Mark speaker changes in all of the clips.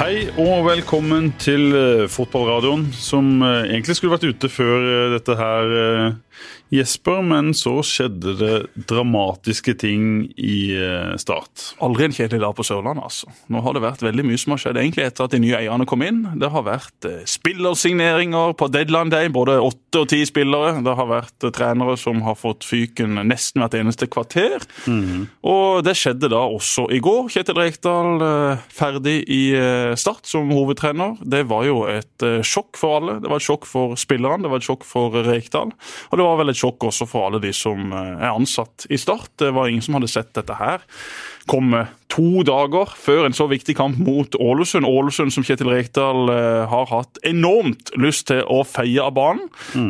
Speaker 1: Hei og velkommen til eh, fotballradioen, som eh, egentlig skulle vært ute før eh, dette her, Jesper, men så skjedde det dramatiske ting i eh, Start.
Speaker 2: Aldri en kjedelig dag på Sørlandet, altså. Nå har det vært veldig mye som har skjedd egentlig etter at de nye eierne kom inn. Det har vært eh, spillersigneringer på deadline day, både åtte og ti spillere. Det har vært eh, trenere som har fått fyken nesten hvert eneste kvarter. Og det skjedde da også i går. Kjetil Rekdal ferdig i Start som hovedtrener. Det var jo et sjokk for alle. Det var et sjokk for spillerne, det var et sjokk for Rekdal. Og det var vel et sjokk også for alle de som eh, er ansatt i Start. Det var ingen som hadde sett dette her komme to dager før en så viktig kamp mot Ålesund. Ålesund som Kjetil Rekdal eh, har hatt enormt lyst til å feie av banen.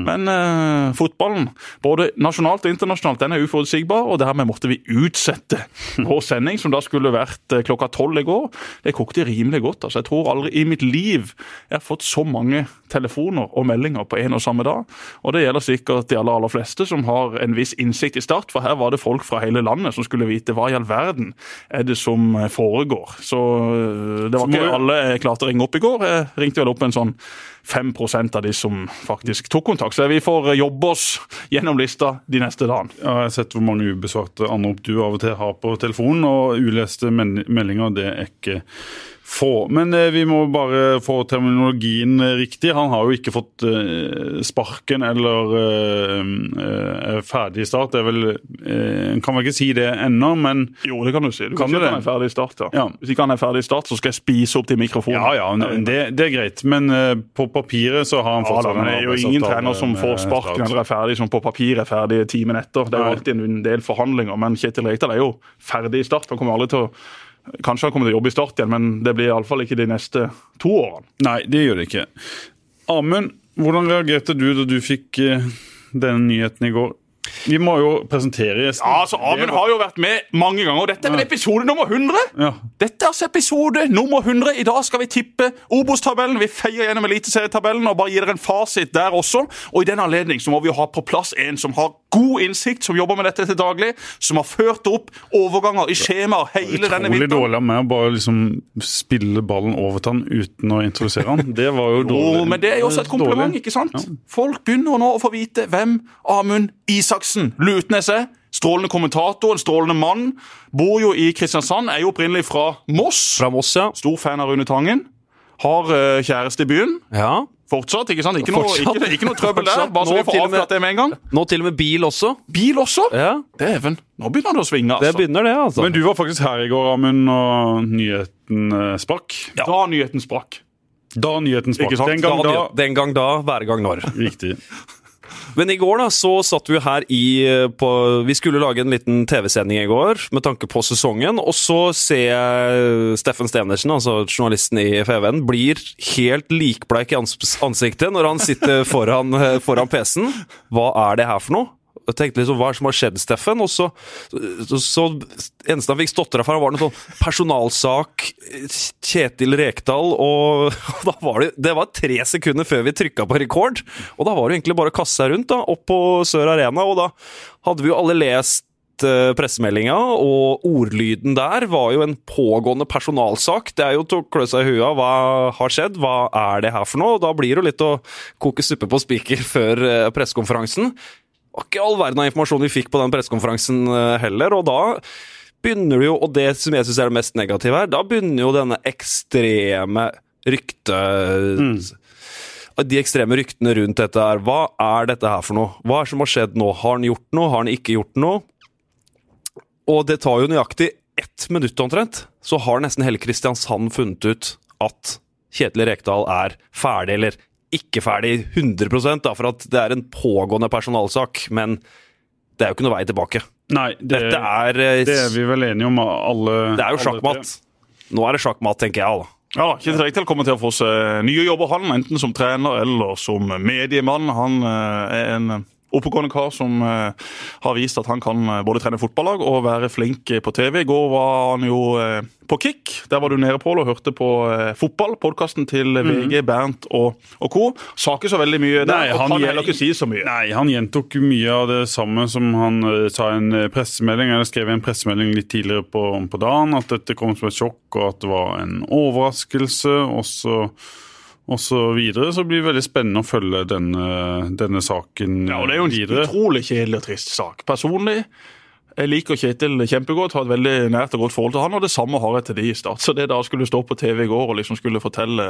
Speaker 2: Men eh, fotballen, både nasjonalt og internasjonalt, den er uforutsigbar, og dermed måtte vi utsette vår sending, som da skulle vært eh, klokka tolv i går. Det kokte rimelig godt. altså. Jeg tror aldri i mitt liv jeg har fått så mange telefoner og meldinger på en og samme dag. Og det gjelder sikkert de aller, aller fleste som har en viss innsikt i Start, for her var det folk fra hele landet som skulle vite hva i all verden er det som foregår. Så øh, det var ikke alle jeg klarte å ringe opp i går. Jeg ringte vel opp en sånn 5% av de som faktisk tok kontakt. Så vi får jobbe oss gjennom lista de neste dagene.
Speaker 1: Jeg har sett hvor mange ubesvarte anrop du av og til har på telefonen, og uleste meldinger det er ikke få. Men eh, vi må bare få terminologien eh, riktig. Han har jo ikke fått eh, sparken eller er ferdig start. Det er vel En kan vel ikke si det ennå, men
Speaker 2: Jo, det kan du si. Du
Speaker 1: Kan
Speaker 2: kan, si at han er ferdig start, ja.
Speaker 1: Ja.
Speaker 2: Hvis ikke han er ferdig start, så skal jeg spise opp til mikrofonen.
Speaker 1: Ja, ja, det, det er greit. Men på papiret så har han
Speaker 2: Ja, da, men det er jo ingen trener som får sparken eller er ferdig som på papir er ferdig timen etter. Det er jo alltid en del forhandlinger, men Kjetil Rekdal er jo ferdig i start. Han kommer aldri til å Kanskje han kommer til å jobbe i Start igjen, men det blir iallfall ikke de neste to årene.
Speaker 1: Nei, det gjør det ikke. Amund, hvordan reagerte du da du fikk eh, denne nyheten i går? Vi må jo presentere gjesten.
Speaker 2: Ja, altså, Amund har jo vært med mange ganger, og dette er vel episode nummer 100?
Speaker 1: Ja.
Speaker 2: Dette er altså episode nummer 100. I dag skal vi tippe Obos-tabellen. Vi feier gjennom Eliteserietabellen og bare gir dere en fasit der også. Og i den anledning så må vi jo ha på plass en som har god innsikt, som jobber med dette til daglig, som har ført opp overganger i skjemaer hele denne
Speaker 1: Utrolig dårlig av meg å bare liksom spille ballen over til han uten å introdusere han. Det var jo dårlig.
Speaker 2: Jo, men det er jo også et kompliment, ikke sant? Folk begynner nå å få vite hvem Amund Isaksen Lutnes er. Strålende kommentator, en strålende mann. Bor jo i Kristiansand, er jo opprinnelig fra Moss.
Speaker 3: Fra Moss, ja.
Speaker 2: Stor fan av Rune Tangen. Har eh, kjæreste i byen.
Speaker 3: ja.
Speaker 2: Fortsatt, ikke sant? Ikke noe,
Speaker 3: Fortsatt.
Speaker 2: ikke, ikke noe trøbbel der,
Speaker 3: Fortsatt.
Speaker 2: bare så
Speaker 3: Nå
Speaker 2: vi får
Speaker 3: til og med-
Speaker 2: avklart det med en gang.
Speaker 3: Nå til og med bil også.
Speaker 2: Bil også?
Speaker 3: Ja,
Speaker 2: Dæven, nå begynner det å svinge,
Speaker 3: Det
Speaker 2: altså.
Speaker 3: begynner det, altså.
Speaker 1: Men du var faktisk her i går, Amund, og nyheten eh, sprakk.
Speaker 2: Da nyheten sprakk.
Speaker 1: Da nyheten sprakk.
Speaker 2: Ikke sant?
Speaker 1: Den gang
Speaker 3: da,
Speaker 1: da.
Speaker 3: Den gang da, hver gang når.
Speaker 1: Riktig.
Speaker 3: Men i går da, så satt vi her i eh, på, Vi skulle lage en liten TV-sending i går med tanke på sesongen. Og så ser jeg Steffen Stenersen, altså journalisten i FVN, blir helt likbleik i ansiktet når han sitter foran, eh, foran PC-en. Hva er det her for noe? Jeg tenkte liksom, Hva er det som har skjedd, Steffen? Og så, så, så eneste han fikk stotra fra, var noe sånn personalsak, Kjetil Rekdal, og, og da var det, det var tre sekunder før vi trykka på rekord. Og da var det egentlig bare å kaste seg rundt da, opp på Sør Arena, og da hadde vi jo alle lest eh, pressemeldinga, og ordlyden der var jo en pågående personalsak. Det er jo til å klø seg i huet hva har skjedd, hva er det her for noe? Og da blir det jo litt å koke suppe på spiker før eh, pressekonferansen. Var ikke all verden av informasjon vi fikk på den pressekonferansen eh, heller, og da begynner det jo, og det som jeg syns er det mest negative her, da begynner jo denne ekstreme rykte... De ekstreme ryktene rundt dette her. Hva er dette her for noe? Hva er det som har skjedd nå? Har han gjort noe? Har han ikke gjort noe? Og det tar jo nøyaktig ett minutt omtrent, så har nesten hele Kristiansand funnet ut at Kjetil Rekdal er ferdig, eller ikke ferdig 100% da, for at det er en pågående personalsak. Men det er jo ikke noe vei tilbake.
Speaker 1: Nei, det,
Speaker 3: Dette er, eh,
Speaker 1: det er vi vel enige om, alle
Speaker 3: det er jo sjakkmatt. Nå er det sjakkmatt, tenker jeg. da.
Speaker 2: Ja, Kjetil Rekdal kommer til å få seg nye jobber, han, enten som trener eller som mediemann. Han eh, er en oppegående kar som eh, har vist at han kan eh, både trene fotballag og være flink på TV. I går var han jo eh, på Kick. Der var du nede, Pål, og hørte på eh, fotball. Podkasten til VG, Bernt og, og co. Sa ikke så veldig mye der,
Speaker 1: Nei,
Speaker 2: og kan heller ikke si så mye.
Speaker 1: Nei, han gjentok mye av det samme som han eh, sa i en eh, pressemelding. Eller skrev i en pressemelding litt tidligere på, på dagen, at dette kom som et sjokk, og at det var en overraskelse. Og så, og så videre. Så blir det veldig spennende å følge denne, denne saken
Speaker 2: Ja, og Det er jo en
Speaker 1: videre.
Speaker 2: utrolig kjedelig og trist sak. Personlig jeg liker Kjetil kjempegodt, har et veldig nært og godt forhold til han, og det samme har jeg til de i Start. Så det da skulle stå på TV i går og liksom skulle fortelle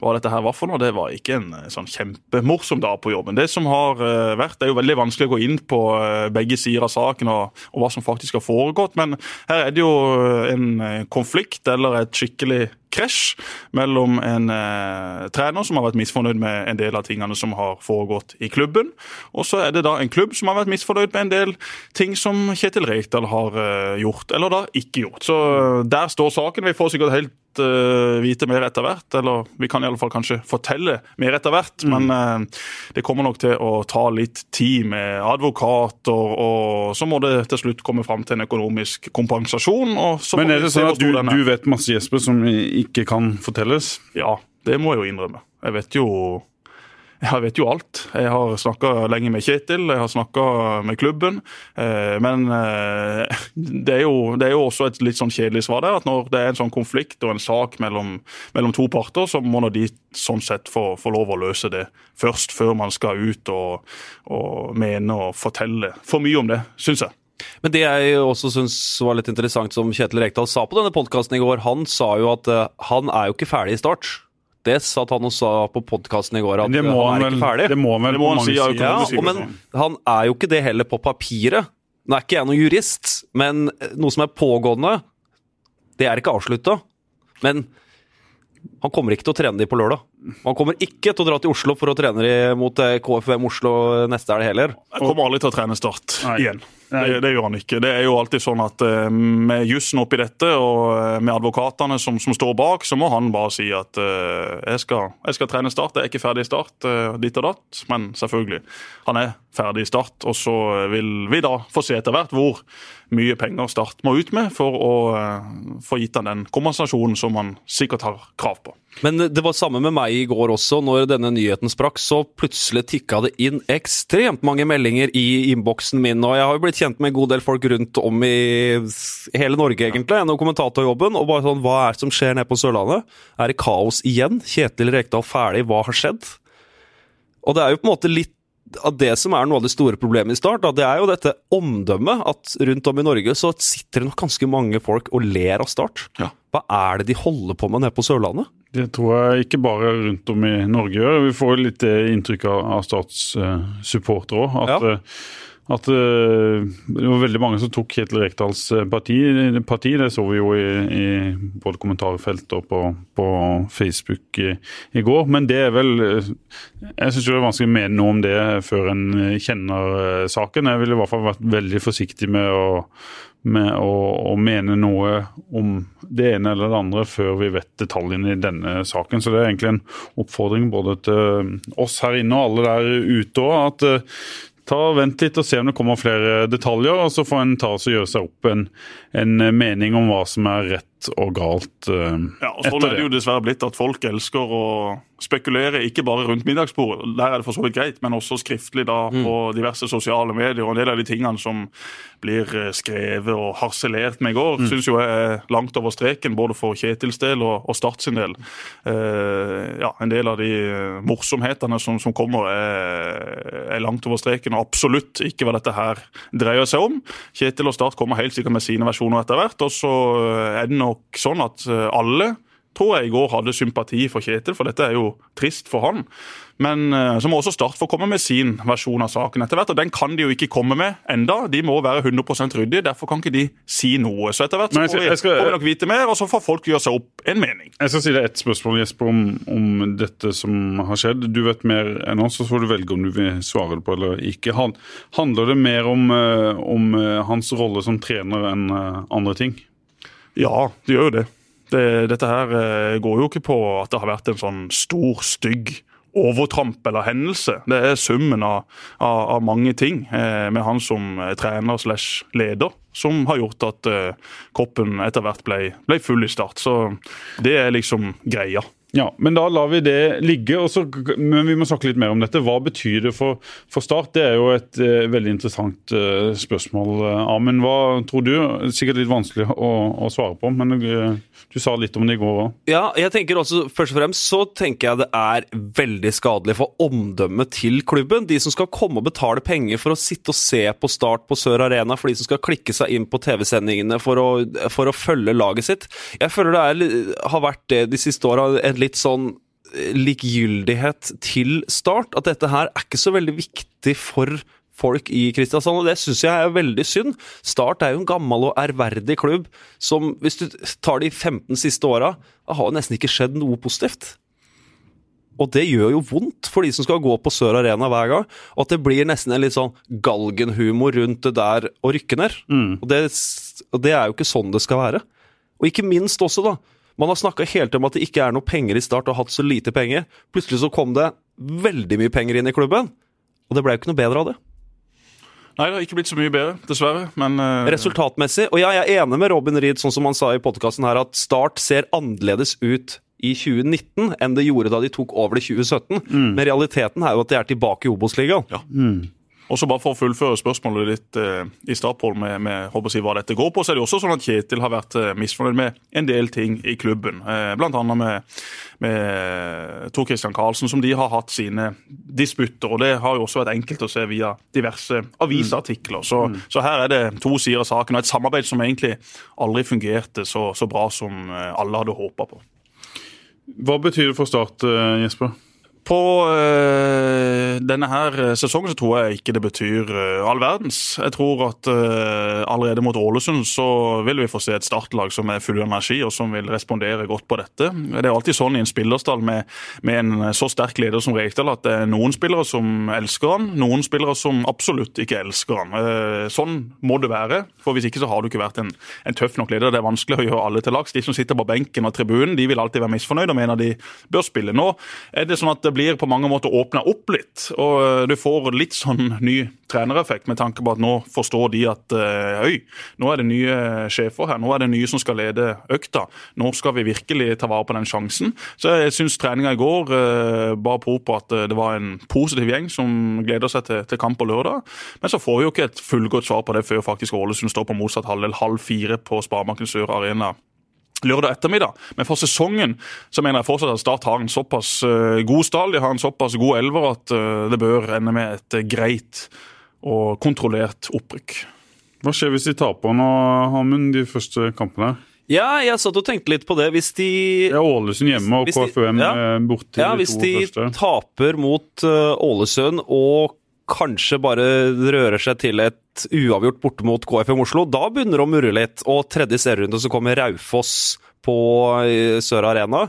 Speaker 2: hva dette her var for noe, det var ikke en eh, sånn kjempemorsom dag på jobben. Det som har eh, vært, det er jo veldig vanskelig å gå inn på eh, begge sider av saken og, og hva som faktisk har foregått, men her er det jo en eh, konflikt eller et skikkelig krasj mellom en eh, trener som har vært misfornøyd med en del av tingene som har foregått i klubben, og så er det da en klubb som har vært misfornøyd med en del ting som Kjetil Rekdal har eh, gjort, eller da ikke gjort. Så eh, der står saken. Vi får sikkert helt eh, vite mer etter hvert, eller vi kan i alle fall kanskje fortelle mer etter hvert, men uh, det kommer nok til å ta litt tid med advokater, og så må det til slutt komme fram til en økonomisk kompensasjon.
Speaker 1: Men er det sånn at du, du vet masse Jesper som ikke kan fortelles?
Speaker 2: Ja, det må jeg jo innrømme. Jeg vet jo jeg vet jo alt. Jeg har snakka lenge med Kjetil, jeg har snakka med klubben. Eh, men eh, det, er jo, det er jo også et litt sånn kjedelig svar der, at når det er en sånn konflikt og en sak mellom, mellom to parter, så må nå de sånn sett få, få lov å løse det først, før man skal ut og, og mene og fortelle for mye om det, syns jeg.
Speaker 3: Men det jeg også syns var litt interessant, som Kjetil Rekdal sa på denne podkasten i går, han sa jo at eh, han er jo ikke ferdig i start. Det satt han og sa på podkasten i går, at han er ikke ferdig.
Speaker 1: det må han vel
Speaker 2: Det må
Speaker 1: på
Speaker 2: han
Speaker 1: mange
Speaker 2: si, ja,
Speaker 1: sider.
Speaker 3: Ja, og, men han er jo ikke det heller på papiret. Nå er ikke jeg noen jurist, men noe som er pågående, det er ikke avslutta. Men han kommer ikke til å trene de på lørdag. Han kommer ikke til å dra til Oslo for å trene de mot KFM KFUM Oslo neste helg heller.
Speaker 2: Han kommer aldri til å trene Start
Speaker 1: Nei.
Speaker 2: igjen. Det, det gjør han ikke. Det er jo alltid sånn at eh, med jussen oppi dette og eh, med advokatene som, som står bak, så må han bare si at eh, jeg, skal, jeg skal trene Start. Jeg er ikke ferdig i Start, ditt og datt. Men selvfølgelig, han er ferdig i Start. Og så vil vi da få se etter hvert hvor mye penger Start må ut med for å få gitt han den kompensasjonen som han sikkert har krav på.
Speaker 3: Men det var samme med meg i går også. Når denne nyheten sprakk, så plutselig tikka det inn ekstremt mange meldinger i innboksen min. Og jeg har jo blitt kjent med en god del folk rundt om i hele Norge, egentlig, gjennom kommentatorjobben. Og bare sånn, hva er det som skjer nede på Sørlandet? Er det kaos igjen? Kjetil Rekdal ferdig? Hva har skjedd? Og det er jo på en måte litt av det som er noe av det store problemet i start, da, det er jo dette omdømmet at rundt om i Norge så sitter det nok ganske mange folk og ler av Start.
Speaker 2: Ja.
Speaker 3: Hva er det de holder på med nede på Sørlandet?
Speaker 1: Det tror jeg ikke bare rundt om i Norge gjør. Vi får litt det inntrykk av, statssupportere eh, òg. At,
Speaker 3: Ja.
Speaker 1: Eh, at eh, det var veldig mange som tok Kjetil Rekdals eh, parti, parti. Det så vi jo i, i både kommentarfelt og på, på Facebook i, i går. Men det er vel eh, Jeg syns det er vanskelig å mene noe om det før en eh, kjenner eh, saken. Jeg ville i hvert fall vært veldig forsiktig med å med å, å mene noe om det ene eller det andre før vi vet detaljene i denne saken. Så det er egentlig en oppfordring både til oss her inne og alle der ute òg. At eh, ta og vent litt og se om det kommer flere detaljer, og så får en ta og gjøre seg opp en, en mening om hva som er rett og galt eh,
Speaker 2: Ja, og Sånn er det jo dessverre blitt at folk elsker å spekulere, ikke bare rundt middagsbordet, der er det for så vidt greit, men også skriftlig da på diverse sosiale medier. og En del av de tingene som blir eh, skrevet og harselert med i går,
Speaker 1: Mm.
Speaker 2: syns jo jeg er langt over streken, både for Kjetils del og, og Start sin del. Eh, ja, En del av de eh, morsomhetene som, som kommer, er, er langt over streken, og absolutt ikke hva dette her dreier seg om. Kjetil og Start kommer helt sikkert med sine versjoner etter hvert, og så eh, er det nok sånn at eh, alle tror jeg i går hadde sympati for Kjetil, for dette er jo trist for han. Men eh, så må også Start få komme med sin versjon av saken etter hvert, og den kan de jo ikke komme med enda. De må være 100% ryddige, derfor kan ikke de si noe. Så etter hvert så får vi,
Speaker 1: skal-
Speaker 2: får vi nok vite mer, og så får folk gjøre seg opp en mening.
Speaker 1: Jeg skal si deg ett spørsmål Jesper, om, om dette som har skjedd. Du vet mer enn oss, så får du velge om du vil svare på eller ikke. Handler det mer om, eh, om hans rolle som trener enn andre ting?
Speaker 2: Ja, det gjør jo det. det dette her eh, går jo ikke på at det har vært en sånn stor, stygg overtramp eller hendelse. Det er summen av, av, av mange ting eh, med han som eh, trener slash leder som har gjort at eh, kroppen etter hvert ble, ble full i start. Så det er liksom greia.
Speaker 1: Ja, men Da lar vi det ligge. Også, men vi må snakke litt mer om dette. Hva betyr det for, for Start? Det er jo et uh, veldig interessant uh, spørsmål. Uh, Amund, hva tror du? Sikkert litt vanskelig å, å svare på, men uh, du sa litt om det i går òg.
Speaker 3: Ja, jeg tenker også, først og fremst så tenker jeg det er veldig skadelig for omdømmet til klubben. De som skal komme og betale penger for å sitte og se på Start på Sør Arena, for de som skal klikke seg inn på TV-sendingene for, for, å følge laget sitt. Jeg føler det er, har vært det de siste åra litt sånn likgyldighet likegyldighet til Start. At dette her er ikke så veldig viktig for folk i Kristiansand, og det syns jeg er veldig synd. Start er jo en gammel og ærverdig klubb som, hvis du tar de 15 siste åra, har nesten ikke skjedd noe positivt. Og det gjør jo vondt for de som skal gå på Sør Arena hver gang. Og at det blir nesten en litt sånn galgenhumor rundt det der å rykke ned. Mm. Og, det, og det er jo ikke sånn det skal være. Og ikke minst også, da, man har snakka helt om at det ikke er noe penger i Start og har hatt så lite penger. Plutselig så kom det veldig mye penger inn i klubben, og det ble jo ikke noe bedre av det.
Speaker 2: Nei, det har ikke blitt så mye bedre, dessverre. Men uh...
Speaker 3: Resultatmessig. Og ja, jeg er enig med Robin Reed, sånn som han sa i podkasten her, at Start ser annerledes ut i 2019 enn det gjorde da de tok over det i 2017. Mm. Men realiteten er jo at de er tilbake i Obos-ligaen.
Speaker 2: Ja. Mm. Og så bare For å fullføre spørsmålet ditt eh, i start, med, med si, hva dette går på, så er det også sånn at Kjetil har vært eh, misfornøyd med en del ting i klubben. Eh, Bl.a. med, med Tor Christian Karlsen, som de har hatt sine disputter. og Det har jo også vært enkelt å se via diverse avisartikler. Så, mm. så her er det to sider av saken, og et samarbeid som egentlig aldri fungerte så, så bra som eh, alle hadde håpa på.
Speaker 1: Hva betyr det for Start, eh, Jesper?
Speaker 2: På øh, denne her sesongen så tror jeg ikke det betyr øh, all verdens. Jeg tror at øh, allerede mot Ålesund så vil vi få se et startlag som er full energi og som vil respondere godt på dette. Det er alltid sånn i en spillerstall med, med en så sterk leder som Rekdal at det er noen spillere som elsker han, noen spillere som absolutt ikke elsker han. Sånn må det være, for hvis ikke så har du ikke vært en, en tøff nok leder. Det er vanskelig å gjøre alle til lags. De som sitter på benken og tribunen, de vil alltid være misfornøyde og mener de bør spille. Nå er det sånn at det blir på mange måter åpna opp litt. Og eh, du får litt sånn ny trenereffekt med tanke på at nå forstår de at øy, eh, nå er det nye sjefer her. Nå er det nye som skal lede økta. Nå skal vi virkelig ta vare på den sjansen. Så jeg syns treninga i går eh, bar på på at det var en positiv gjeng som gleder seg til, til kamp på lørdag. Men så får vi jo ikke et fullgodt svar på det før faktisk Ålesund står på motsatt halvdel halv fire på Sparebanken Sør Arena lørdag ettermiddag. Men for sesongen så mener jeg fortsatt at Start har en såpass uh, god stall, de har en såpass god elver at uh, det bør ende med et uh, greit og kontrollert opprykk.
Speaker 1: Hva skjer hvis de taper nå, Hamund, de første kampene?
Speaker 3: Ja, jeg satt og tenkte litt på det. Hvis de
Speaker 1: Ja, Ålesund hjemme og KFUM ja, borte.
Speaker 3: Ja, hvis de, de taper mot Ålesund og kanskje bare rører seg til et uavgjort borte mot KFM Oslo, da begynner det å murre litt. Og tredje serierunde så kommer Raufoss på Sør Arena.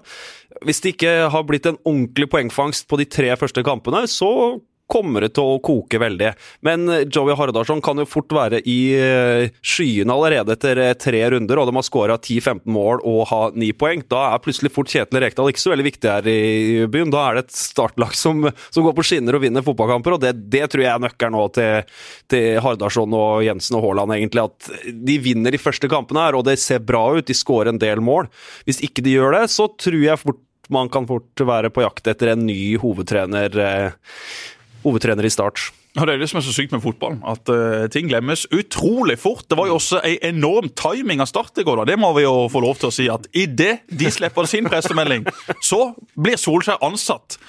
Speaker 3: Hvis det ikke har blitt en ordentlig poengfangst på de tre første kampene, så kommer det til å koke veldig. Men eh, Joey Hardarson kan jo fort være i eh, skyene allerede etter eh, tre runder, og de har skåra 10-15 mål og har ni poeng. Da er plutselig fort Kjetil Rekdal ikke så veldig viktig her i byen. Da er det et startlag som, som går på skinner og vinner fotballkamper, og det, det tror jeg er nøkkelen nå til, til Hardarson og Jensen og Haaland, egentlig. At de vinner de første kampene her, og det ser bra ut. De skårer en del mål. Hvis ikke de gjør det, så tror jeg fort man kan fort være på jakt etter en ny hovedtrener hovedtrener i Start.
Speaker 2: Ja, Det er det som er så sykt med fotball, at uh, ting glemmes utrolig fort. Det var jo også en enorm timing av Start i går. da. Det må vi jo få lov til å si. at Idet de slipper sin pressemelding, så blir Solskjær ansatt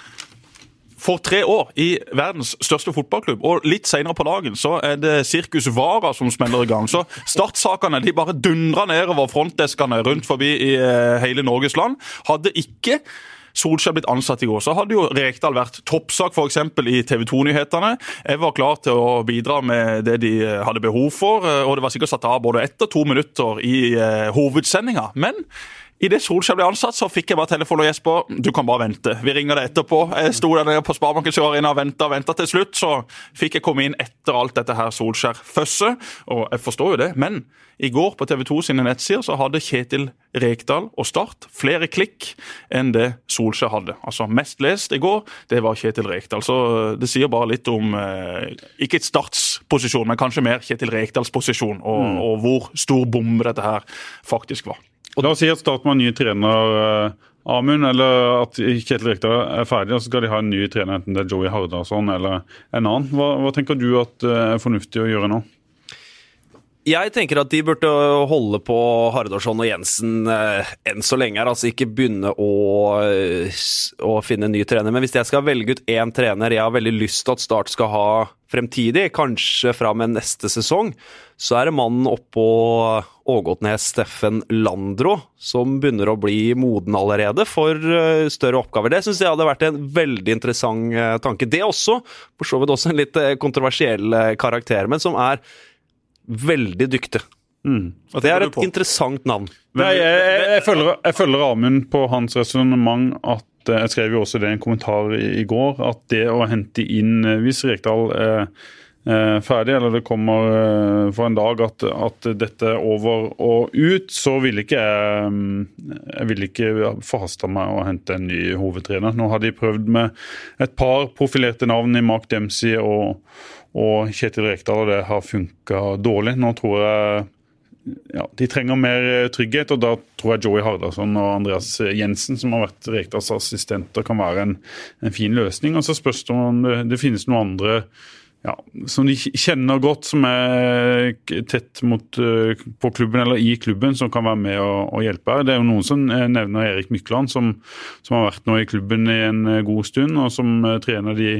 Speaker 2: for tre år i verdens største fotballklubb. Og litt senere på dagen så er det Sirkus Vara som smeller i gang. Så startsakene de bare dundrer nedover frontdeskene rundt forbi i uh, hele Norges land. Hadde ikke Solskjær blitt ansatt i går, så hadde jo Rekdal vært toppsak f.eks. i TV 2-nyhetene. Jeg var klar til å bidra med det de eh, hadde behov for, eh, og det var sikkert satt av både ett og to minutter i uh, hovedsendinga. Men Idet Solskjær ble ansatt, så fikk jeg bare telefon og Jesper. Du kan bare vente. Vi ringer deg etterpå. Jeg sto der nede på Sparebankens Arena og venta og venta. Til slutt så fikk jeg komme inn etter alt dette her Solskjær-føsset. Og jeg forstår jo det, men i går på TV 2 sine nettsider så hadde Kjetil Rekdal og Start flere klikk enn det Solskjær hadde. Altså Mest lest i går, det var Kjetil Rekdal. Så det sier bare litt om eh, ikke et Starts posisjon, men kanskje mer Kjetil Rekdals posisjon, og, mm. og hvor stor bombe dette her faktisk var.
Speaker 1: Og La oss si at Start må ha ny trener, uh, Amund, eller at Kjetil Rekdal er ferdig, og så skal de ha en ny trener, enten det er Joey Hardarson eller en annen. Hva, hva tenker du at uh, er fornuftig å gjøre nå?
Speaker 3: Jeg tenker at de burde holde på Hardarson og Jensen eh, enn så lenge. her, altså Ikke begynne å, å, finne en ny trener. Men hvis jeg skal velge ut én trener jeg har veldig lyst til at Start skal ha fremtidig, kanskje fra med neste sesong, så er det mannen oppå Ågotnes, Steffen Landro, som begynner å bli moden allerede for uh, større oppgaver. Det syns jeg hadde vært en veldig interessant uh, tanke. Det er også, for så vidt også en litt uh, kontroversiell karakter, men som er veldig dyktig. Mm. Det er et interessant navn.
Speaker 1: Nei, jeg, jeg, jeg, følger, jeg følger Amund på hans resonnement at eh, Jeg skrev jo også det i en kommentar i, i går, at det å hente inn eh, Hvis Rekdal er ferdig, eller det kommer eh, for en dag at, at dette er over og ut, så vil ikke jeg Jeg vil ikke forhaste meg å hente en ny hovedtrener. Nå har de prøvd med et par profilerte navn i Mark Dempsey og og Kjetil Rekdal og det har funka dårlig. Nå tror jeg ja, de trenger mer trygghet, og da tror jeg Joey Hardasson og Andreas Jensen, som har vært Rekdals assistenter, kan være en, en fin løsning. Og så spørs det om det finnes noen andre ja, som de kjenner godt, som er tett mot, uh, på klubben eller i klubben, som kan være med å, å hjelpe. Det er jo noen som eh, nevner Erik Mykland, som, som, har vært nå i klubben i en eh, god stund, og som trener de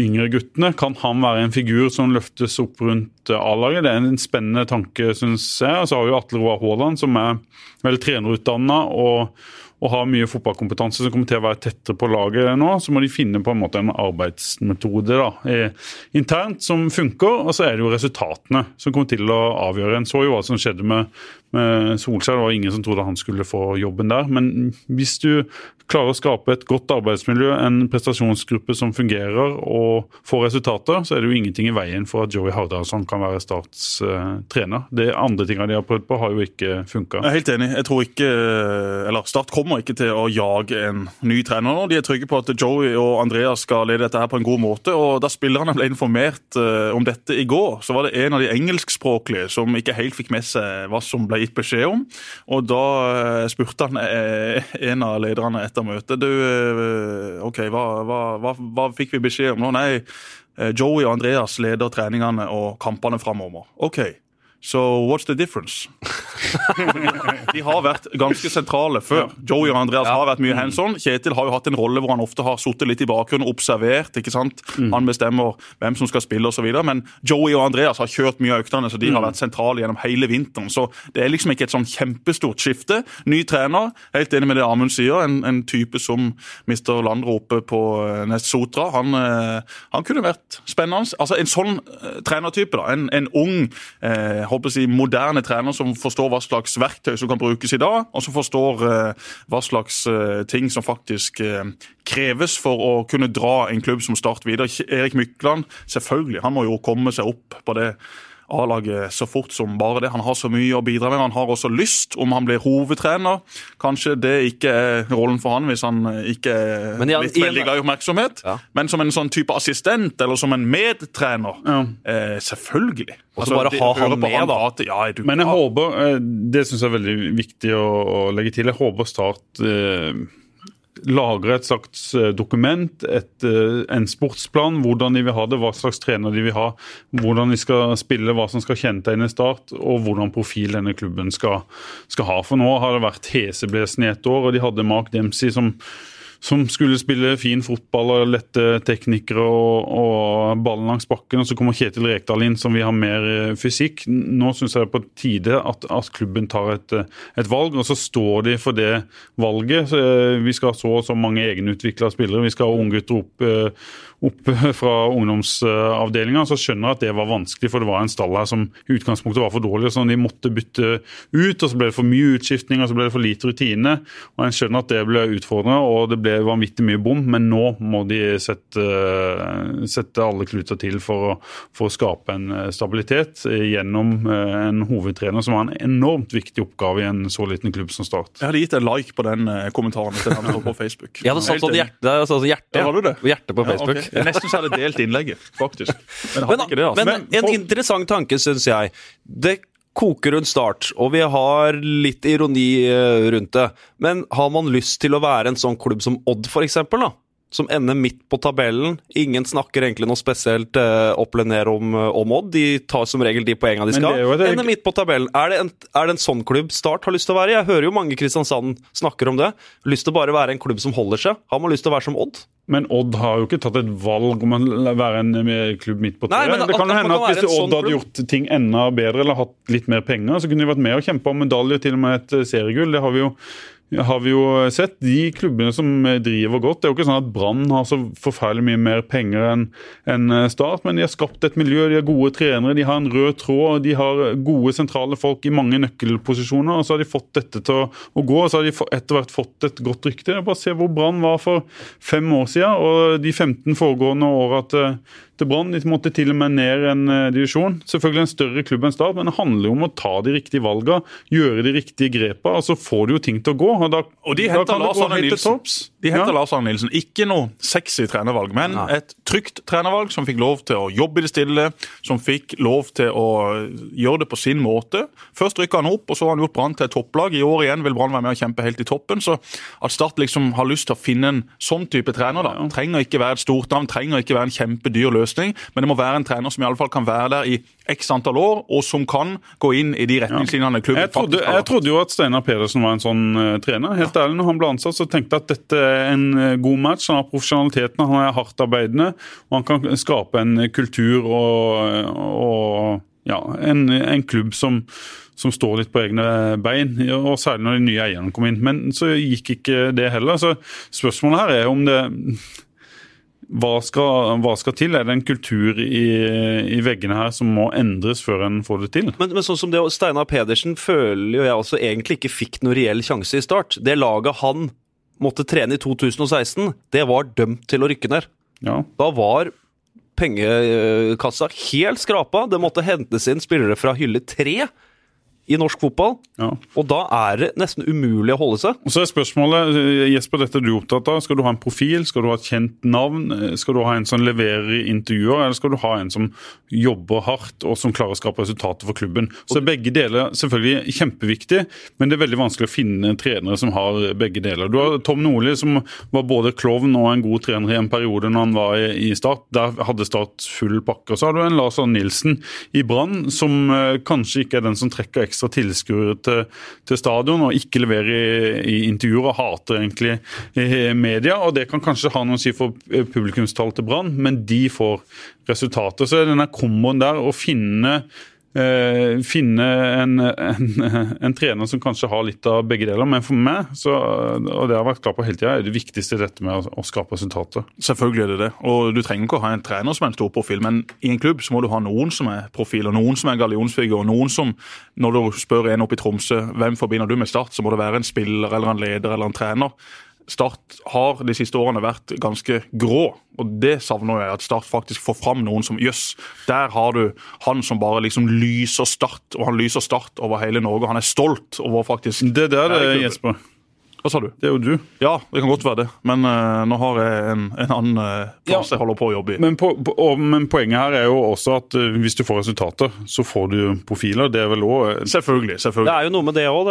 Speaker 1: yngre guttene. Kan han være en figur som løftes opp rundt A-laget? Det er en spennende tanke, syns jeg. Og så har vi Atle Roar Haaland, som er vel trenerutdanna. og og har mye fotballkompetanse som kommer til å være tettere på laget nå, så må de finne på en måte en arbeidsmetode da, internt som funker. Og så er det jo resultatene som kommer til å avgjøre. En så jo hva som skjedde med, Solskjær. Det var ingen som trodde han skulle få jobben der. Men hvis du klarer å skape et godt arbeidsmiljø, en prestasjonsgruppe som fungerer og får resultater, så er det jo ingenting i veien for at Joey Hardarson kan være Starts trener. De andre tingene de har prøvd på, har jo ikke funka.
Speaker 2: Helt enig. Jeg tror ikke, eller Start kommer ikke til å jage en ny trener nå. De er trygge på at Joey og Andreas skal lede dette her på en god måte. og Da spillerne ble informert uh, om dette i går, så var det en av de engelskspråklige som ikke helt fikk med seg hva som ble gitt beskjed om. Og da uh, spurte han en av lederne etter møtet. Du, eh, OK, hva, hva, hva, hva fikk vi beskjed om nå? Nei, eh, Joey og Andreas leder treningene og kampene framover. OK, So what's the difference? de har vært ganske sentrale før. Joey og Andreas ja. har vært mye hands on. Kjetil har jo hatt en rolle hvor han ofte har sittet litt i bakgrunnen og observert. ikke sant? Mm. Han bestemmer hvem som skal spille osv. Men Joey og Andreas har kjørt mye av øktene, så de har mm. vært sentrale gjennom hele vinteren. Så det er liksom ikke et sånn kjempestort skifte. Ny trener, helt enig med det Amund sier. En, en type som mister landropet på eh, Nest Sotra. Han, eh, han, kunne vært spennende. Altså En sånn uh, trenertype, da. En, en ung eh, håper jeg, moderne trener som forstår hva slags verktøy som kan brukes i dag, og som forstår uh, hva slags uh, ting som faktisk uh, kreves for å kunne dra en klubb som Start videre. Erik Mykland, selvfølgelig, han må jo komme seg opp på det A-laget så fort som bare det. Han har så mye å bidra med. Han har også lyst, om han blir hovedtrener. Kanskje det ikke er rollen for han hvis han ikke er ja, litt veldig glad i oppmerksomhet. Ja. Men som en sånn type assistent, eller som en medtrener. Ja. Eh, selvfølgelig.
Speaker 3: Og så altså, bare ha han med, han, da.
Speaker 1: Ja, du, Men jeg håper, eh, det syns jeg er veldig viktig å, å, legge til, jeg håper Start eh, lagre et slags eh, dokument, et, eh, en sportsplan, hvordan de vil ha det, hva slags trener de vil ha, hvordan de skal spille, hva som skal kjennetegne Start, og hvordan profil denne klubben skal, skal ha. For nå har det vært heseblesende i ett år, og de hadde Mark Dempsey som som skulle spille fin fotball og lette teknikere og, og ballen langs bakken. Og så kommer Kjetil Rekdal inn, som vil ha mer eh, fysikk. Nå syns jeg det er på tide at, at klubben tar et, eh, et, valg, og så står de for det valget. Så, vi skal ha så og så mange egenutvikla spillere. Vi skal ha unggutter opp opp fra ungdomsavdelinga, så skjønner jeg at det var vanskelig, for det var en stall her som i utgangspunktet var for dårlig. så De måtte bytte ut, og så ble det for mye utskiftning og så ble det for lite rutine. og En skjønner at det ble utfordrende, og det ble vanvittig mye bom, men nå må de sette, sette alle kluter til for å, for å, skape en stabilitet gjennom eh, en hovedtrener som har en enormt viktig oppgave i en så liten klubb som Start.
Speaker 2: Jeg hadde gitt en like på den eh, kommentaren til han på Facebook.
Speaker 3: Jeg hadde satt sånn hjerte, altså hjerte,
Speaker 2: ja,
Speaker 3: på Facebook. Ja, okay.
Speaker 2: Jeg nesten så hadde delt innlegget, faktisk.
Speaker 3: Men, men, det, altså. men, men en interessant tanke, syns jeg. Det koker rundt Start, og vi har litt ironi eh, rundt det. Men har man lyst til å være en sånn klubb som Odd, for eksempel, da? Som ender midt på tabellen. Ingen snakker egentlig noe spesielt eh, opp eller ned om, eh, om, Odd. De tar som regel de poengene de skal. Det... Ender midt på tabellen. Er det, en, er det, en, sånn klubb Start har lyst til å være? Jeg hører jo mange Kristiansand snakker om det. Lyst til å bare være en klubb som holder seg. Har man lyst til å være som Odd?
Speaker 1: Men Odd har jo ikke tatt et valg om å være en eh, klubb midt på treet. Det kan jo hende at hvis Odd sånn hadde gjort ting enda bedre eller hatt litt mer penger, så kunne de vært med og kjempa om medalje, til og med et seriegull. Det har vi jo har vi jo sett. De klubbene som driver godt Det er jo ikke sånn at Brann har så forferdelig mye mer penger enn en Start, men de har skapt et miljø, de har gode trenere, de har en rød tråd, de har gode sentrale folk i mange nøkkelposisjoner. og Så har de fått dette til å, å gå, og så har de etter hvert fått et godt rykte. Bare se hvor Brann var for fem år siden, og de 15 foregående åra til til Brann. De måtte til og med ned en uh, divisjon. Selvfølgelig en større klubb enn Start, men det handler jo om å ta de riktige valgene, gjøre de riktige grepene, og så får du jo ting til å gå. Og, da,
Speaker 2: og de henter Lars Arne Nilsen. De henter ja. Lars Arne Nilsen. Ikke noe sexy trenervalg, men Nei. et trygt trenervalg som fikk lov til å jobbe i det stille, som fikk lov til å gjøre det på sin måte. Først rykka han opp, og så har han gjort Brann til et topplag. I år igjen vil Brann være med og kjempe helt i toppen. Så at Start liksom har lyst til å finne en sånn type trener, da, trenger ikke være et stort navn, trenger ikke være en kjempedyr løsning løsning, men det må være en trener som i alle fall kan være der i x antall år, og som kan gå inn i de retningslinjene klubben
Speaker 1: jeg trodde, jeg trodde jo at Steinar Pedersen var en sånn uh, trener. Helt ærlig, når han ble ansatt, så tenkte jeg at dette er en uh, god match. Han har profesjonaliteten, han er hardt arbeidende, og han kan skape en kultur og, og ja, en, en klubb som som står litt på egne bein, og særlig når de nye eierne kom inn. Men så gikk ikke det heller. Så spørsmålet her er om det hva skal, hva skal, til? Er det en kultur i, i, veggene her som må endres før en får det til?
Speaker 3: Men, men sånn som det, Steinar Pedersen føler jo jeg også egentlig ikke fikk noen reell sjanse i start. Det laget han måtte trene i 2016, det var dømt til å rykke ned. Ja. Da var pengekassa helt skrapa. Det måtte hentes inn spillere fra hylle tre i norsk fotball. Ja. Og da er det nesten umulig å holde seg.
Speaker 1: Og så er spørsmålet, Jesper, dette er du opptatt av. Skal du ha en profil, skal du ha et kjent navn? Skal du ha en som leverer i intervjuer, eller skal du ha en som jobber hardt og som klarer å skape resultater for klubben? Så er begge deler selvfølgelig kjempeviktig, men det er veldig vanskelig å finne trenere som har begge deler. Du har Tom Nordli, som var både klovn og en god trener i en periode når han var i Start. Der hadde Start full pakke. Og så har du en Lars Arne Nilsen i Brann, som eh, kanskje ikke er den som trekker ekstra ekstra tilskuere til, til, stadion og ikke leverer i, i intervjuer og hater egentlig media. og Det kan kanskje ha noe å si for publikumstall til Brann, men de får resultater. Så denne komboen der å finne Eh, finne en, en, en, trener som kanskje har litt av begge deler. Men for meg, så, og det har jeg vært klar på hele tida, er det viktigste dette med å, å, skape resultater.
Speaker 2: Selvfølgelig er det det. Og du trenger ikke å ha en trener som er en stor profil, men i en klubb så må du ha noen som er profiler, noen som er gallionsfigur, noen som, når du spør en oppe i Tromsø hvem forbinder du med Start, så må det være en spiller eller en leder eller en trener. Start har de siste årene vært ganske grå. Og det savner jeg, at Start faktisk får fram noen som jøss. Der har du han som bare liksom lyser Start, og han lyser Start over hele Norge. Han er stolt over faktisk
Speaker 1: Det der er det, Jesper.
Speaker 2: Hva sa du?
Speaker 1: Det er jo du.
Speaker 2: Ja, det kan godt være det. Men uh, nå har jeg en, en annen uh, plass ja. jeg holder på å jobbe i.
Speaker 1: Men, på, på, og, men, poenget her er jo også at uh, hvis du får resultater, så får du profiler. Det er vel òg
Speaker 2: Selvfølgelig. selvfølgelig.
Speaker 3: Det er jo noe med det òg.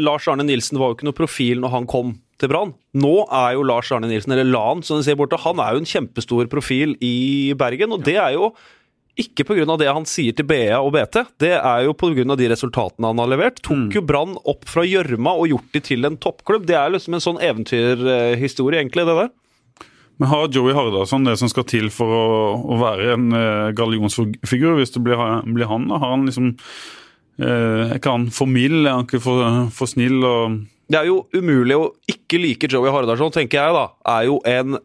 Speaker 3: Lars Arne Nilsen var jo ikke noe profil når han kom til Brann. Nå er jo Lars Arne Nilsen, eller Lan som de ser borte, han er jo en kjempestor profil i Bergen. Og det er jo ikke pga. det han sier til BA og BT, det er jo pga. de resultatene han har levert. Tok jo Brann opp fra gjørma og gjort de til en toppklubb. Det er liksom en sånn eventyrhistorie, egentlig, det der.
Speaker 1: Men har Joey Hardarson det som skal til for å, å være en uh, gallionsfigur, hvis det blir, blir han? Da? Har han liksom uh, Er ikke han for mild? Er han ikke for, for snill? Og
Speaker 3: det er jo umulig å ikke like Joey Hardarson, tenker jeg da. Er jo en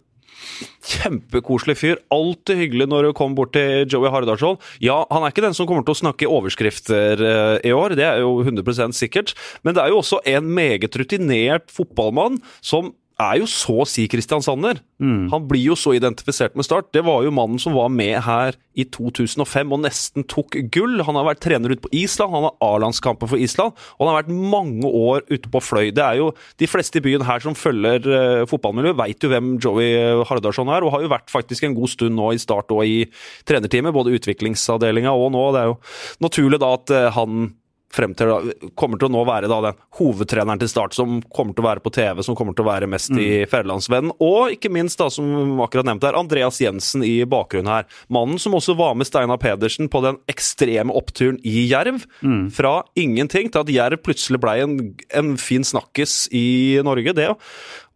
Speaker 3: kjempekoselig fyr. Alltid hyggelig når du kommer bort til Joey Hardarson. Ja, han er ikke den som kommer til å snakke overskrifter uh, i år, det er jo 100 sikkert. Men det er jo også en meget rutinert fotballmann som er jo så å si Kristiansander. Mm. Han blir jo så identifisert med Start. Det var jo mannen som var med her i 2005 og nesten tok gull. Han har vært trener ute på Island, han har A-landskamper for Island, og han har vært mange år ute på Fløy. Det er jo De fleste i byen her som følger uh, fotballmiljøet, veit jo hvem Joey Hardarson er, og har jo vært faktisk en god stund nå i Start og i trenerteamet, både utviklingsavdelinga og nå. Det er jo naturlig da at uh, han frem til, kommer til å nå være da, den hovedtreneren til Start, som kommer til å være på TV, som kommer til å være mest mm. i Fædrelandsvennen. Og ikke minst, da, som akkurat nevnt her, Andreas Jensen i bakgrunnen her. Mannen som også var med Steinar Pedersen på den ekstreme oppturen i Jerv. Mm. Fra ingenting til at Jerv plutselig ble en, en fin snakkis i Norge. Det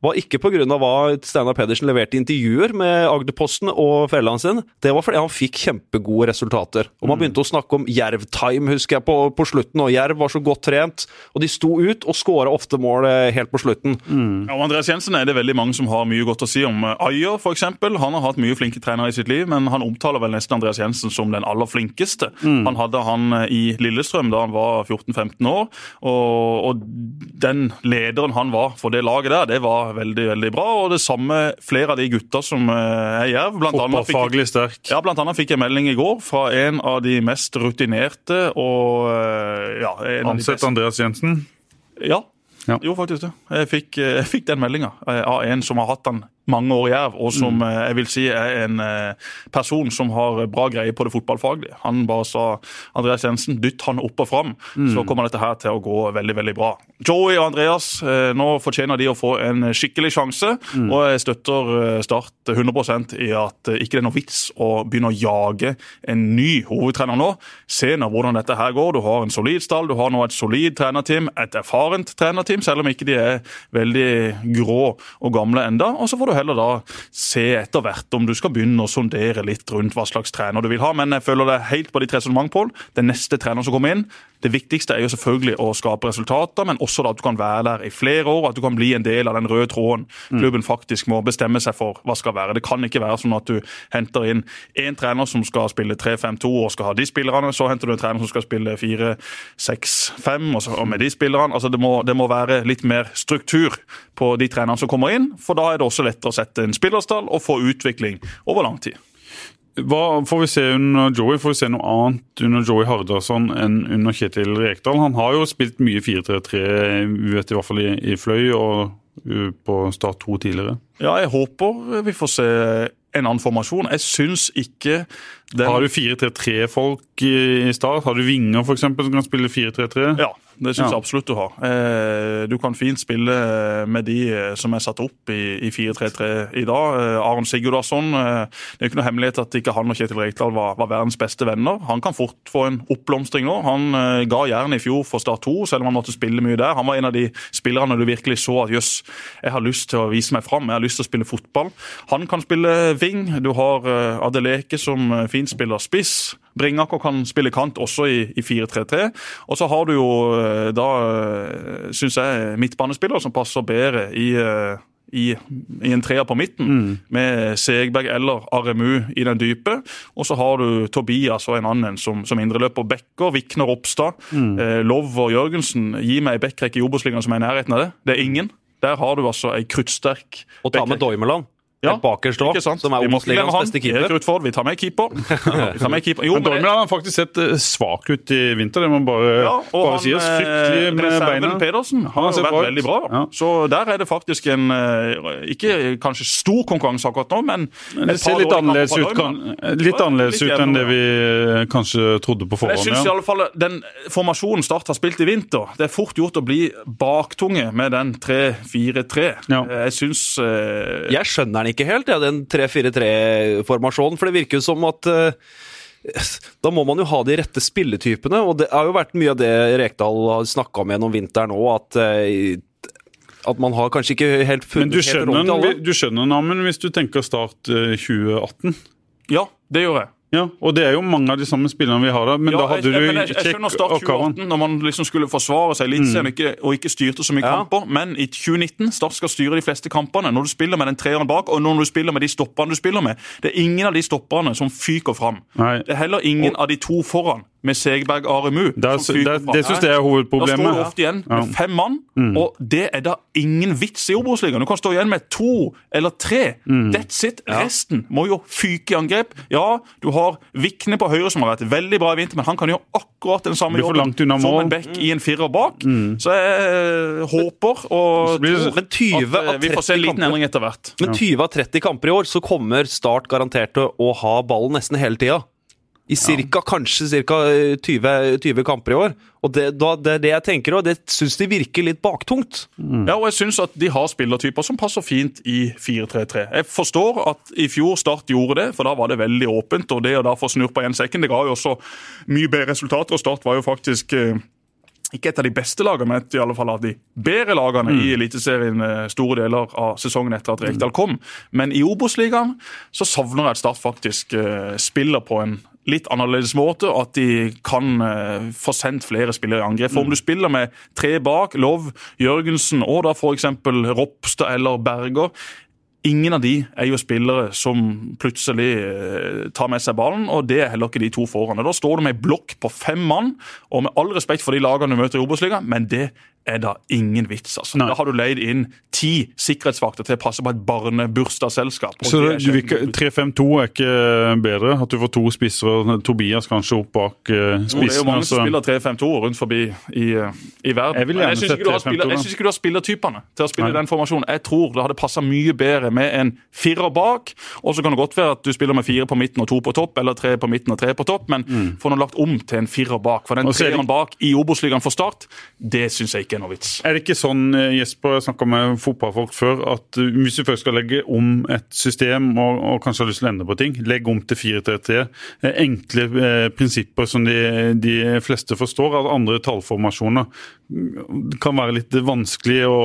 Speaker 3: var ikke pga. hva Steinar Pedersen leverte intervjuer med Agderposten og Fjellandsen. Det var fordi han fikk kjempegode resultater. Og Man mm. begynte å snakke om Jerv-time husker jeg, på, på, slutten. og Jerv var så godt trent, og de sto ut og skåra ofte mål eh, helt på slutten.
Speaker 2: Mm. Ja, og Andreas Jensen er det veldig mange som har mye godt å si om. Ayer f.eks. Han har hatt mye flinke trenere i sitt liv, men han omtaler vel nesten Andreas Jensen som den aller flinkeste. Mm. Han hadde han eh, i Lillestrøm da han var 14-15 år, og, og den lederen han var for det laget der, det var veldig veldig bra. Og det samme flere av de gutta som eh, er Jerv.
Speaker 1: Fotballfaglig sterk.
Speaker 2: Ja, blant annet fikk jeg melding i går fra en av de mest rutinerte og eh, ja,
Speaker 1: Ansett Andreas Jensen?
Speaker 2: Ja, ja. Jo, faktisk det. Jeg fikk, eh, jeg fikk den meldinga av en som har hatt den mange år i Jerv, og som mm. jeg vil si er en person som har bra greie på det fotballfaglige. Han bare sa Andreas Jensen, dytt han opp og fram, mm. så kommer dette her til å gå veldig veldig bra. Joey og Andreas, nå fortjener de å få en skikkelig sjanse, mm. og jeg støtter Start 100% i at ikke det er noe vits å begynne å jage en ny hovedtrener nå. Se nå hvordan dette her går. Du har en solid stall, du har nå et solid trenerteam, et erfarent trenerteam, selv om ikke de er veldig grå og gamle enda. Og så får du heller da se etter hvert om du skal begynne å sondere litt rundt hva slags trener du vil ha. Men jeg føler det helt på ditt resonnement, Pål. Den neste treneren som kommer inn, det viktigste er jo selvfølgelig å skape resultater, men også da at du kan være der i flere år, at du kan bli en del av den røde tråden mm. klubben faktisk må bestemme seg for hva skal være. Det kan ikke være sånn at du henter inn én trener som skal spille 3-5-2 og skal ha de spillerne, så henter du en trener som skal spille 4-6-5 og, og, med de spillerne. Altså det må, det må være litt mer struktur på de trenerne som kommer inn, for da er det også lettere å sette en spillerstall og få utvikling over lang tid.
Speaker 1: Hva får vi se under Joey? Får vi se noe annet under Joey Hardarson enn under Kjetil Rekdal? Han har jo spilt mye 4-3-3, vi vet i hvert fall i, i Fløy og på Start 2 tidligere.
Speaker 2: Ja, jeg håper vi får se en annen formasjon. Jeg syns ikke
Speaker 1: den Har du 4-3-3-folk i Start? Har du vinger f.eks. som kan spille 4-3-3?
Speaker 2: Ja, det syns ja. jeg absolutt du har. Eh, du kan fint spille med de eh, som er satt opp i 4-3-3 i dag. Eh, Aron Sigurdarsson. Det er ikke noe hemmelighet at ikke han og Kjetil Rekdal var, var, verdens beste venner. Han kan fort få en oppblomstring nå. Han ga jern i fjor for Start 2, selv om han måtte spille mye der. Han var en av de spillerne du virkelig så at jøss, jeg har lyst til å vise meg fram, jeg har lyst til å spille fotball. Han kan spille wing. Du har Adeleke som fint spiller spiss. Bringaker kan spille kant også i, i 4-3-3. Og så har du jo eh, da, eh, syns jeg, midtbanespillere som passer bedre i, eh, i, i en treer på midten, mm. med Segberg eller Aremu i den dype. Og så har du Tobias og en annen som, som indreløper. Bekker, Vikner Ropstad, mm. eh, Lov og Jørgensen. Gi meg ei backrekke i Obos-ligaen som er i nærheten av det. Det er ingen. Der har du altså ei kruttsterk
Speaker 3: Og ta med Doimeland. Ja, bakerst òg, som er Obos-ligaens beste keeper.
Speaker 2: Vi tar med keeper. Vi tar med keeper.
Speaker 1: Jo, men Dortmund har faktisk sett eh, svak ut i vinter, det må bare, ja, bare han, sies. Fryktelig med beina.
Speaker 2: Pedersen har jo vært veldig bra. Ja. Så der er det faktisk en eh, Ikke kanskje stor konkurranse akkurat nå, men
Speaker 1: Det ser litt annerledes ut, kan, litt annerledes ut enn det vi eh, kanskje trodde på forhånd.
Speaker 2: Jeg synes i alle fall Den formasjonen Start har spilt i vinter, det er fort gjort å bli baktunge med den 3-4-3. Jeg syns
Speaker 3: Jeg skjønner den ikke ikke helt, ja, den 3-4-3-formasjonen. For det virker jo som at uh, da må man jo ha de rette spilletypene, og det har jo vært mye av det Rekdal har snakka om gjennom vinteren òg, at, eh, at man har kanskje ikke helt funnet
Speaker 1: du
Speaker 3: helt rom til alle.
Speaker 1: Men du skjønner Namen, hvis du tenker start eh, 2018.
Speaker 2: Ja, det gjør jeg.
Speaker 1: Ja, og det er jo mange av de samme spillerne vi har der, men
Speaker 2: Ja,
Speaker 1: da hadde
Speaker 2: jeg,
Speaker 1: du
Speaker 2: og jeg, jeg skjønner Start
Speaker 1: og
Speaker 2: 2018, når man liksom skulle forsvare seg litt og, ikke, og ikke styrte så mye
Speaker 3: Ja.
Speaker 2: kamper. Men i 2019 Start skal styre de fleste kampene. Når du spiller med den treeren bak, og når du spiller med de stopperne du spiller med. Det er ingen av de stopperne som fyker fram.
Speaker 1: Nei.
Speaker 2: Det er heller ingen av de to foran, med Segberg Aremu,
Speaker 1: det syns jeg er hovedproblemet.
Speaker 2: Da står du ofte igjen med fem mann, og det er da ingen vits i Obos-ligaen. Du kan stå igjen med to eller tre. That's it. Resten må jo fyke i angrep. Ja, du har Vikne på høyre, som har vært veldig bra i vinter, men han kan gjøre akkurat den samme jobben som en back i en firer bak. Så jeg eh, håper og tror at eh, vi får se en liten endring etter hvert.
Speaker 3: Men 20 av 30 kamper i år, så kommer Start garantert til å ha ballen nesten hele tida. I cirka, kanskje ca. 20, 20 kamper i år. Og det, da, det er det jeg tenker, og det syns de virker litt baktungt.
Speaker 2: Ja, og jeg syns at de har spillertyper som passer fint i 4-3-3. Jeg forstår at i fjor Start gjorde det, for da var det veldig åpent. Og det å da få snurpa igjen sekken, det ga jo også mye bedre resultater. Og Start var jo faktisk eh, ikke et av de beste lagene, men et i alle fall av de bedre lagene i Eliteserien eh, store deler av sesongen etter at Rekdal kom. Men i Obos-ligaen så savner jeg at Start faktisk eh, spiller på en litt annerledes måte, og at de kan eh, få sendt flere spillere i angrep. For om du spiller med tre bak, Lov, Jørgensen og da f.eks. Ropstad eller Berger Ingen av de er jo spillere som plutselig eh, tar med seg ballen, og det er heller ikke de to foran. Da står du med ei blokk på fem mann, og med all respekt for de lagene du møter i Obos-ligaen, men det er da ingen vits. altså.
Speaker 1: Nei.
Speaker 2: Da har du leid inn ti sikkerhetsvakter til å passe på et barnebursdagsselskap.
Speaker 1: Så
Speaker 2: det er
Speaker 1: du vil
Speaker 2: sjelden
Speaker 1: ikke- 3-5-2 er ikke bedre? At du får to spisser og Tobias kanskje opp bak spissen?
Speaker 2: Jo, Det er jo mange som
Speaker 1: altså.
Speaker 2: spiller 3-5-2 rundt forbi i, eh, i verden.
Speaker 1: Jeg
Speaker 2: Men
Speaker 1: gjerne
Speaker 2: syns
Speaker 1: sett
Speaker 2: ikke, du har
Speaker 1: 3-5-2
Speaker 2: jeg syns ikke du har spillertypene til å spille
Speaker 1: Nei.
Speaker 2: den formasjonen. Jeg tror det hadde passa mye bedre med en firer bak. Og så kan det godt være at du spiller med fire på midten og to på topp, eller tre på midten og tre på topp, men få nå lagt om til en firer bak. For den
Speaker 1: er det-
Speaker 2: treeren bak i Obos-ligaen for Start, det syns jeg ikke er.
Speaker 1: Er det ikke sånn, eh, Jesper, jeg snakka med fotballfolk før, at eh, hvis du først skal legge om et system og, og kanskje har lyst til å endre på ting, legg om til 4-3-3. eh, Enkle eh, prinsipper som de, de fleste forstår. At andre tallformasjoner kan være litt vanskelig å,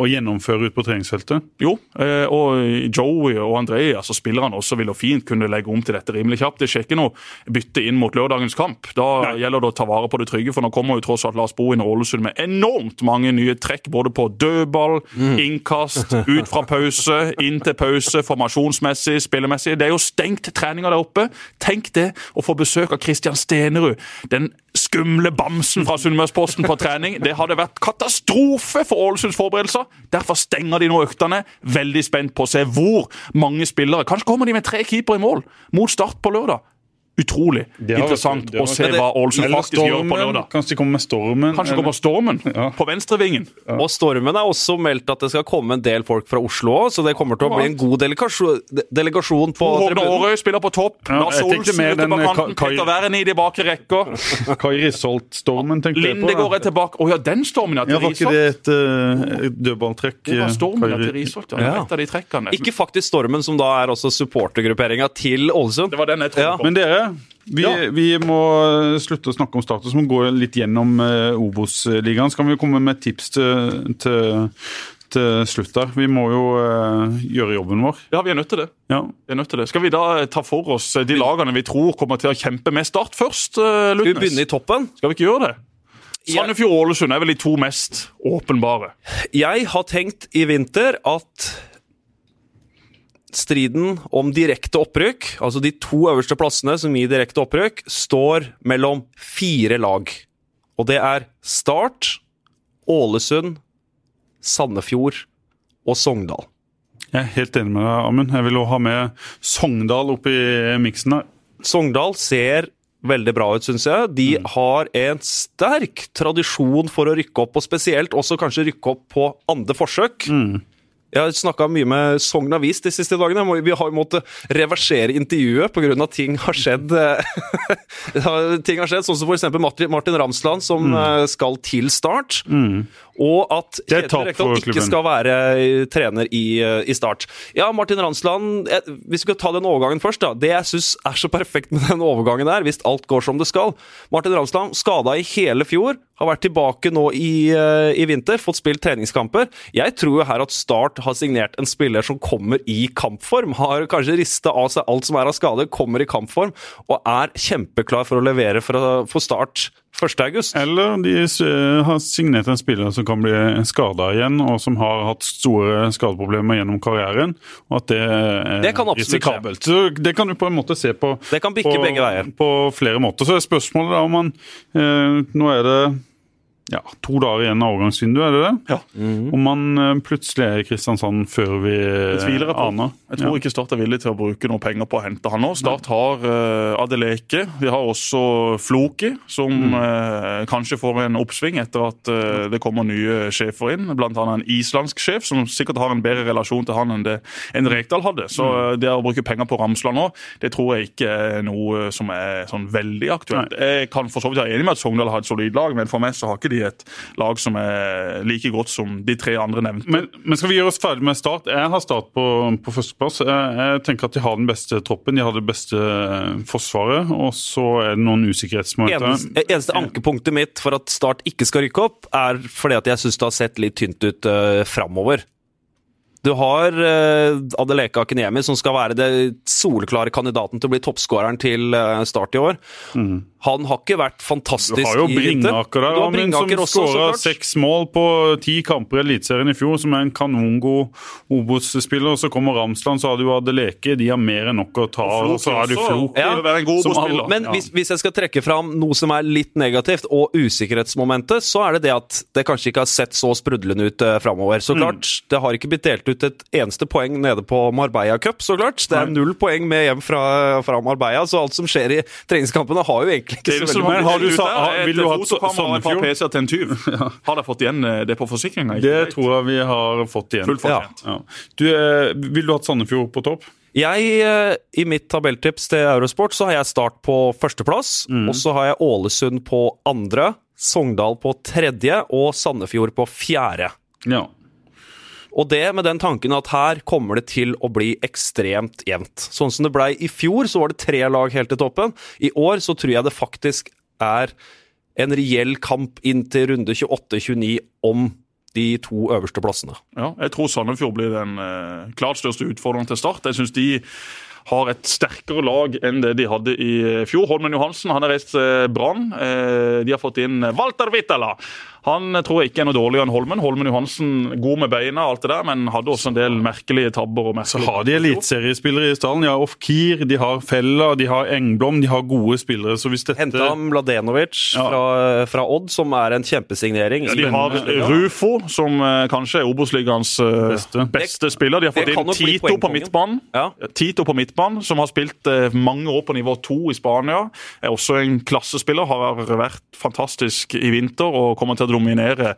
Speaker 1: å gjennomføre ut på treningsfeltet.
Speaker 2: Jo, eh, og Joey og André, altså spillerne også, vil jo fint kunne legge om til dette rimelig kjapt. Det skjer ikke noe bytte inn mot lørdagens kamp. Da gjelder det å ta vare på det trygge, for nå kommer jo tross alt Lars Bohin og Ålesund med enormt mange nye trekk, både på dødball, innkast, ut fra pause, inn til pause, formasjonsmessig, spillemessig. Det er jo stengt treninger der oppe. Tenk det, å få besøk av Christian Stenerud, den skumle bamsen fra Sunnmørsposten på trening. Det hadde vært katastrofe for Ålesunds forberedelser. Derfor stenger de nå øktene. Veldig spent på å se hvor mange spillere Kanskje kommer de med tre keepere i mål mot Start på lørdag. Utrolig
Speaker 1: vært-
Speaker 2: interessant
Speaker 1: det har
Speaker 2: å se hva Ålesund
Speaker 1: faktisk
Speaker 2: faktisk gjør på
Speaker 1: Stormen,
Speaker 2: lørdag.
Speaker 1: Kanskje de kommer med stormen.
Speaker 2: Kanskje
Speaker 1: eller-
Speaker 2: kommer Stormen
Speaker 1: Ja.
Speaker 2: på venstrevingen.
Speaker 3: Og Stormen er også meldt at det skal komme en del folk fra Oslo òg, så det kommer til å bli en god delegasjon, de- delegasjon på
Speaker 2: Håvard. Aarøy spiller på topp.
Speaker 1: Ja,
Speaker 2: Lars Olsen ute på
Speaker 1: eh,
Speaker 2: kanten.
Speaker 1: Kai-
Speaker 2: Petter Wæren i de bakre rekka.
Speaker 1: Kai Risholt-stormen, tenkte jeg på.
Speaker 2: Lindegård er tilbake. Å ja, den stormen ja,
Speaker 1: Ja,
Speaker 2: til
Speaker 1: var ikke det et, uh, dødballtrekk?
Speaker 2: Det var
Speaker 1: eh,
Speaker 2: stormen ja,
Speaker 1: Kai-
Speaker 2: til Risholt. Ja.
Speaker 3: Ja.
Speaker 2: Et av de trekkene.
Speaker 3: Ikke faktisk Stormen, som da er også supportergrupperinga til Ålesund.
Speaker 2: Det var den jeg trodde
Speaker 3: Ja.
Speaker 2: på.
Speaker 1: Men dere, vi,
Speaker 2: Ja.
Speaker 1: vi må slutte å snakke om status, men gå litt gjennom eh, Obos-ligaen. Så kan vi komme med tips til, til, til slutt der. Vi må jo eh, gjøre jobben vår.
Speaker 2: Ja, vi er nødt til det.
Speaker 1: Ja.
Speaker 2: Vi er nødt til det. Skal vi da ta for oss de lagene vi tror kommer til å kjempe med Start først, eh,
Speaker 3: Skal vi begynne i toppen?
Speaker 2: Skal vi ikke gjøre det? Sandefjord og Ålesund er vel de to mest åpenbare.
Speaker 3: Jeg har tenkt i vinter at striden om direkte opprykk, altså de to øverste plassene som gir direkte opprykk, står mellom fire lag. Og det er Start, Ålesund, Sandefjord og Sogndal.
Speaker 1: Jeg er helt enig med deg, Amund. Jeg vil også ha med Sogndal oppi miksen her.
Speaker 3: Sogndal ser veldig bra ut, syns jeg. De har en sterk tradisjon for å rykke opp, og spesielt også kanskje rykke opp på andre forsøk. Jeg har snakka mye med Sogn Avis de siste dagene. Vi har måttet reversere intervjuet pga. ting har skjedd. ting har skjedd, Sånn som f.eks. Martin, Martin Ramsland, som mm. skal til start. Og at Kjetil Rekdal ikke skal være eh, trener i, eh, i Start. Ja, Martin Ransland Hvis Vi skal ta den overgangen først. da. Det jeg syns er så perfekt med den overgangen der, hvis alt går som det skal Martin Ransland skada i hele fjor, har vært tilbake nå i, eh, i vinter, fått spilt treningskamper. Jeg tror jo her at Start har signert en spiller som kommer i kampform. Har kanskje rista av seg alt som er av skade, kommer i kampform og er kjempeklar for å levere for, for Start 1. august.
Speaker 1: Eller de har signert en spiller som kan bli skada igjen, og som har hatt store skadeproblemer gjennom karrieren. Og at det er
Speaker 3: Det skje.
Speaker 1: risikabelt. Så det kan du på en måte se på,
Speaker 3: Det kan bikke
Speaker 1: på, på flere måter. Så er spørsmålet da om man eh, Nå er det ja, to dager igjen av overgangsvinduet, er det det?
Speaker 2: Ja.
Speaker 1: Om man eh, plutselig er i Kristiansand før vi
Speaker 2: Det tviler jeg på.
Speaker 1: aner.
Speaker 2: Jeg tror ikke Start er villig til å bruke noe penger på å hente han nå. Start har uh, Adeleke. Vi har også Floki, som eh, kanskje får en oppsving etter at uh, det kommer nye sjefer inn. Blant annet en islandsk sjef, som sikkert har en bedre relasjon til han enn det en Rekdal hadde. Så uh, det å bruke penger på Ramsland nå, det tror jeg ikke er noe som er sånn veldig aktuelt. Jeg kan for så vidt være enig med at Sogndal har et solid lag, men for meg så har ikke de et lag som er like godt som de tre andre nevnte.
Speaker 1: Men, men skal vi gjøre oss ferdig med Start? Jeg har Start på, på førsteplass. Jeg, jeg tenker at de har den beste troppen, de har det beste eh, forsvaret. Og så er det noen usikkerhetsmomenter.
Speaker 3: Eneste, eneste ankepunktet mitt for at Start ikke skal rykke opp, er fordi at jeg syns det har sett litt tynt ut uh, framover. Du har uh, Adeleka Akiniemi, som skal være det soleklare kandidaten til å bli toppskåreren til uh, Start i år. Han har ikke vært fantastisk i vinter. Du har
Speaker 1: jo
Speaker 3: Bringaker der, som
Speaker 1: skåra seks mål på ti kamper i Eliteserien i fjor, som er en kanongod Obos-spiller. Så kommer Ramsland, så har du Adeleke. De har mer enn nok å ta av. Så er du Flok.
Speaker 3: Ja.
Speaker 1: Som
Speaker 3: Men
Speaker 1: Ja.
Speaker 3: hvis, hvis jeg skal trekke fram noe som er litt negativt, og usikkerhetsmomentet, så er det det at det kanskje ikke har sett så sprudlende ut uh, framover. Så klart, det har ikke blitt delt ut et eneste poeng nede på Marbella Cup, så klart. Det er null poeng med hjem fra, fra Marbella, så alt som skjer i treningskampene har jo egentlig ikke
Speaker 2: Det
Speaker 3: så veldig
Speaker 1: Men
Speaker 2: har
Speaker 1: har du sa- har- vil du ha Sandefjord?
Speaker 2: Til en tyv. Har dere fått igjen eh, det på forsikringa?
Speaker 1: Det tror jeg vi har fått igjen.
Speaker 2: Fullt fortjent.
Speaker 1: Ja. Du, eh, vil du ha Sandefjord på topp?
Speaker 3: Jeg, eh, I mitt tabelltips til Eurosport så har jeg Start på førsteplass. Og så har jeg Ålesund på andre, Sogndal på tredje og Sandefjord på fjerde.
Speaker 1: Ja.
Speaker 3: Og det med den tanken at her kommer det til å bli ekstremt jevnt. Sånn som det blei i fjor, så var det tre lag helt til toppen. I år så tror jeg det faktisk er en reell kamp inn til runde 28-29 om de to øverste plassene.
Speaker 2: Ja, jeg tror Sandefjord blir den eh, klart største utfordreren til Start. Jeg synes de har et sterkere lag enn det de hadde i eh, fjor. Holmen Johansen han har reist til Brann. Eh, de har fått inn Walter Wittala. Han tror jeg ikke er noe dårligere enn Holmen. Holmen Johansen god med beina, alt det der, men hadde også en del merkelige tabber. og merkelige...
Speaker 1: Så har de eliteseriespillere i stallen. De har Ofkir, de har Fella, de har Engblom. De har gode spillere. Så hvis dette
Speaker 3: Henta Mladenovic
Speaker 1: Ja.
Speaker 3: fra, fra Odd, som er en kjempesignering.
Speaker 2: Ja, de har Rufo, som eh, kanskje er Obos-ligaens eh,
Speaker 1: Beste.
Speaker 2: beste. spiller. De har fått inn Tito på midtbanen.
Speaker 3: Ja.
Speaker 2: Tito på midtbanen, som har spilt eh, mange år på nivå to i Spania. Er også en klassespiller. Har vært fantastisk i vinter og kommer til å dominere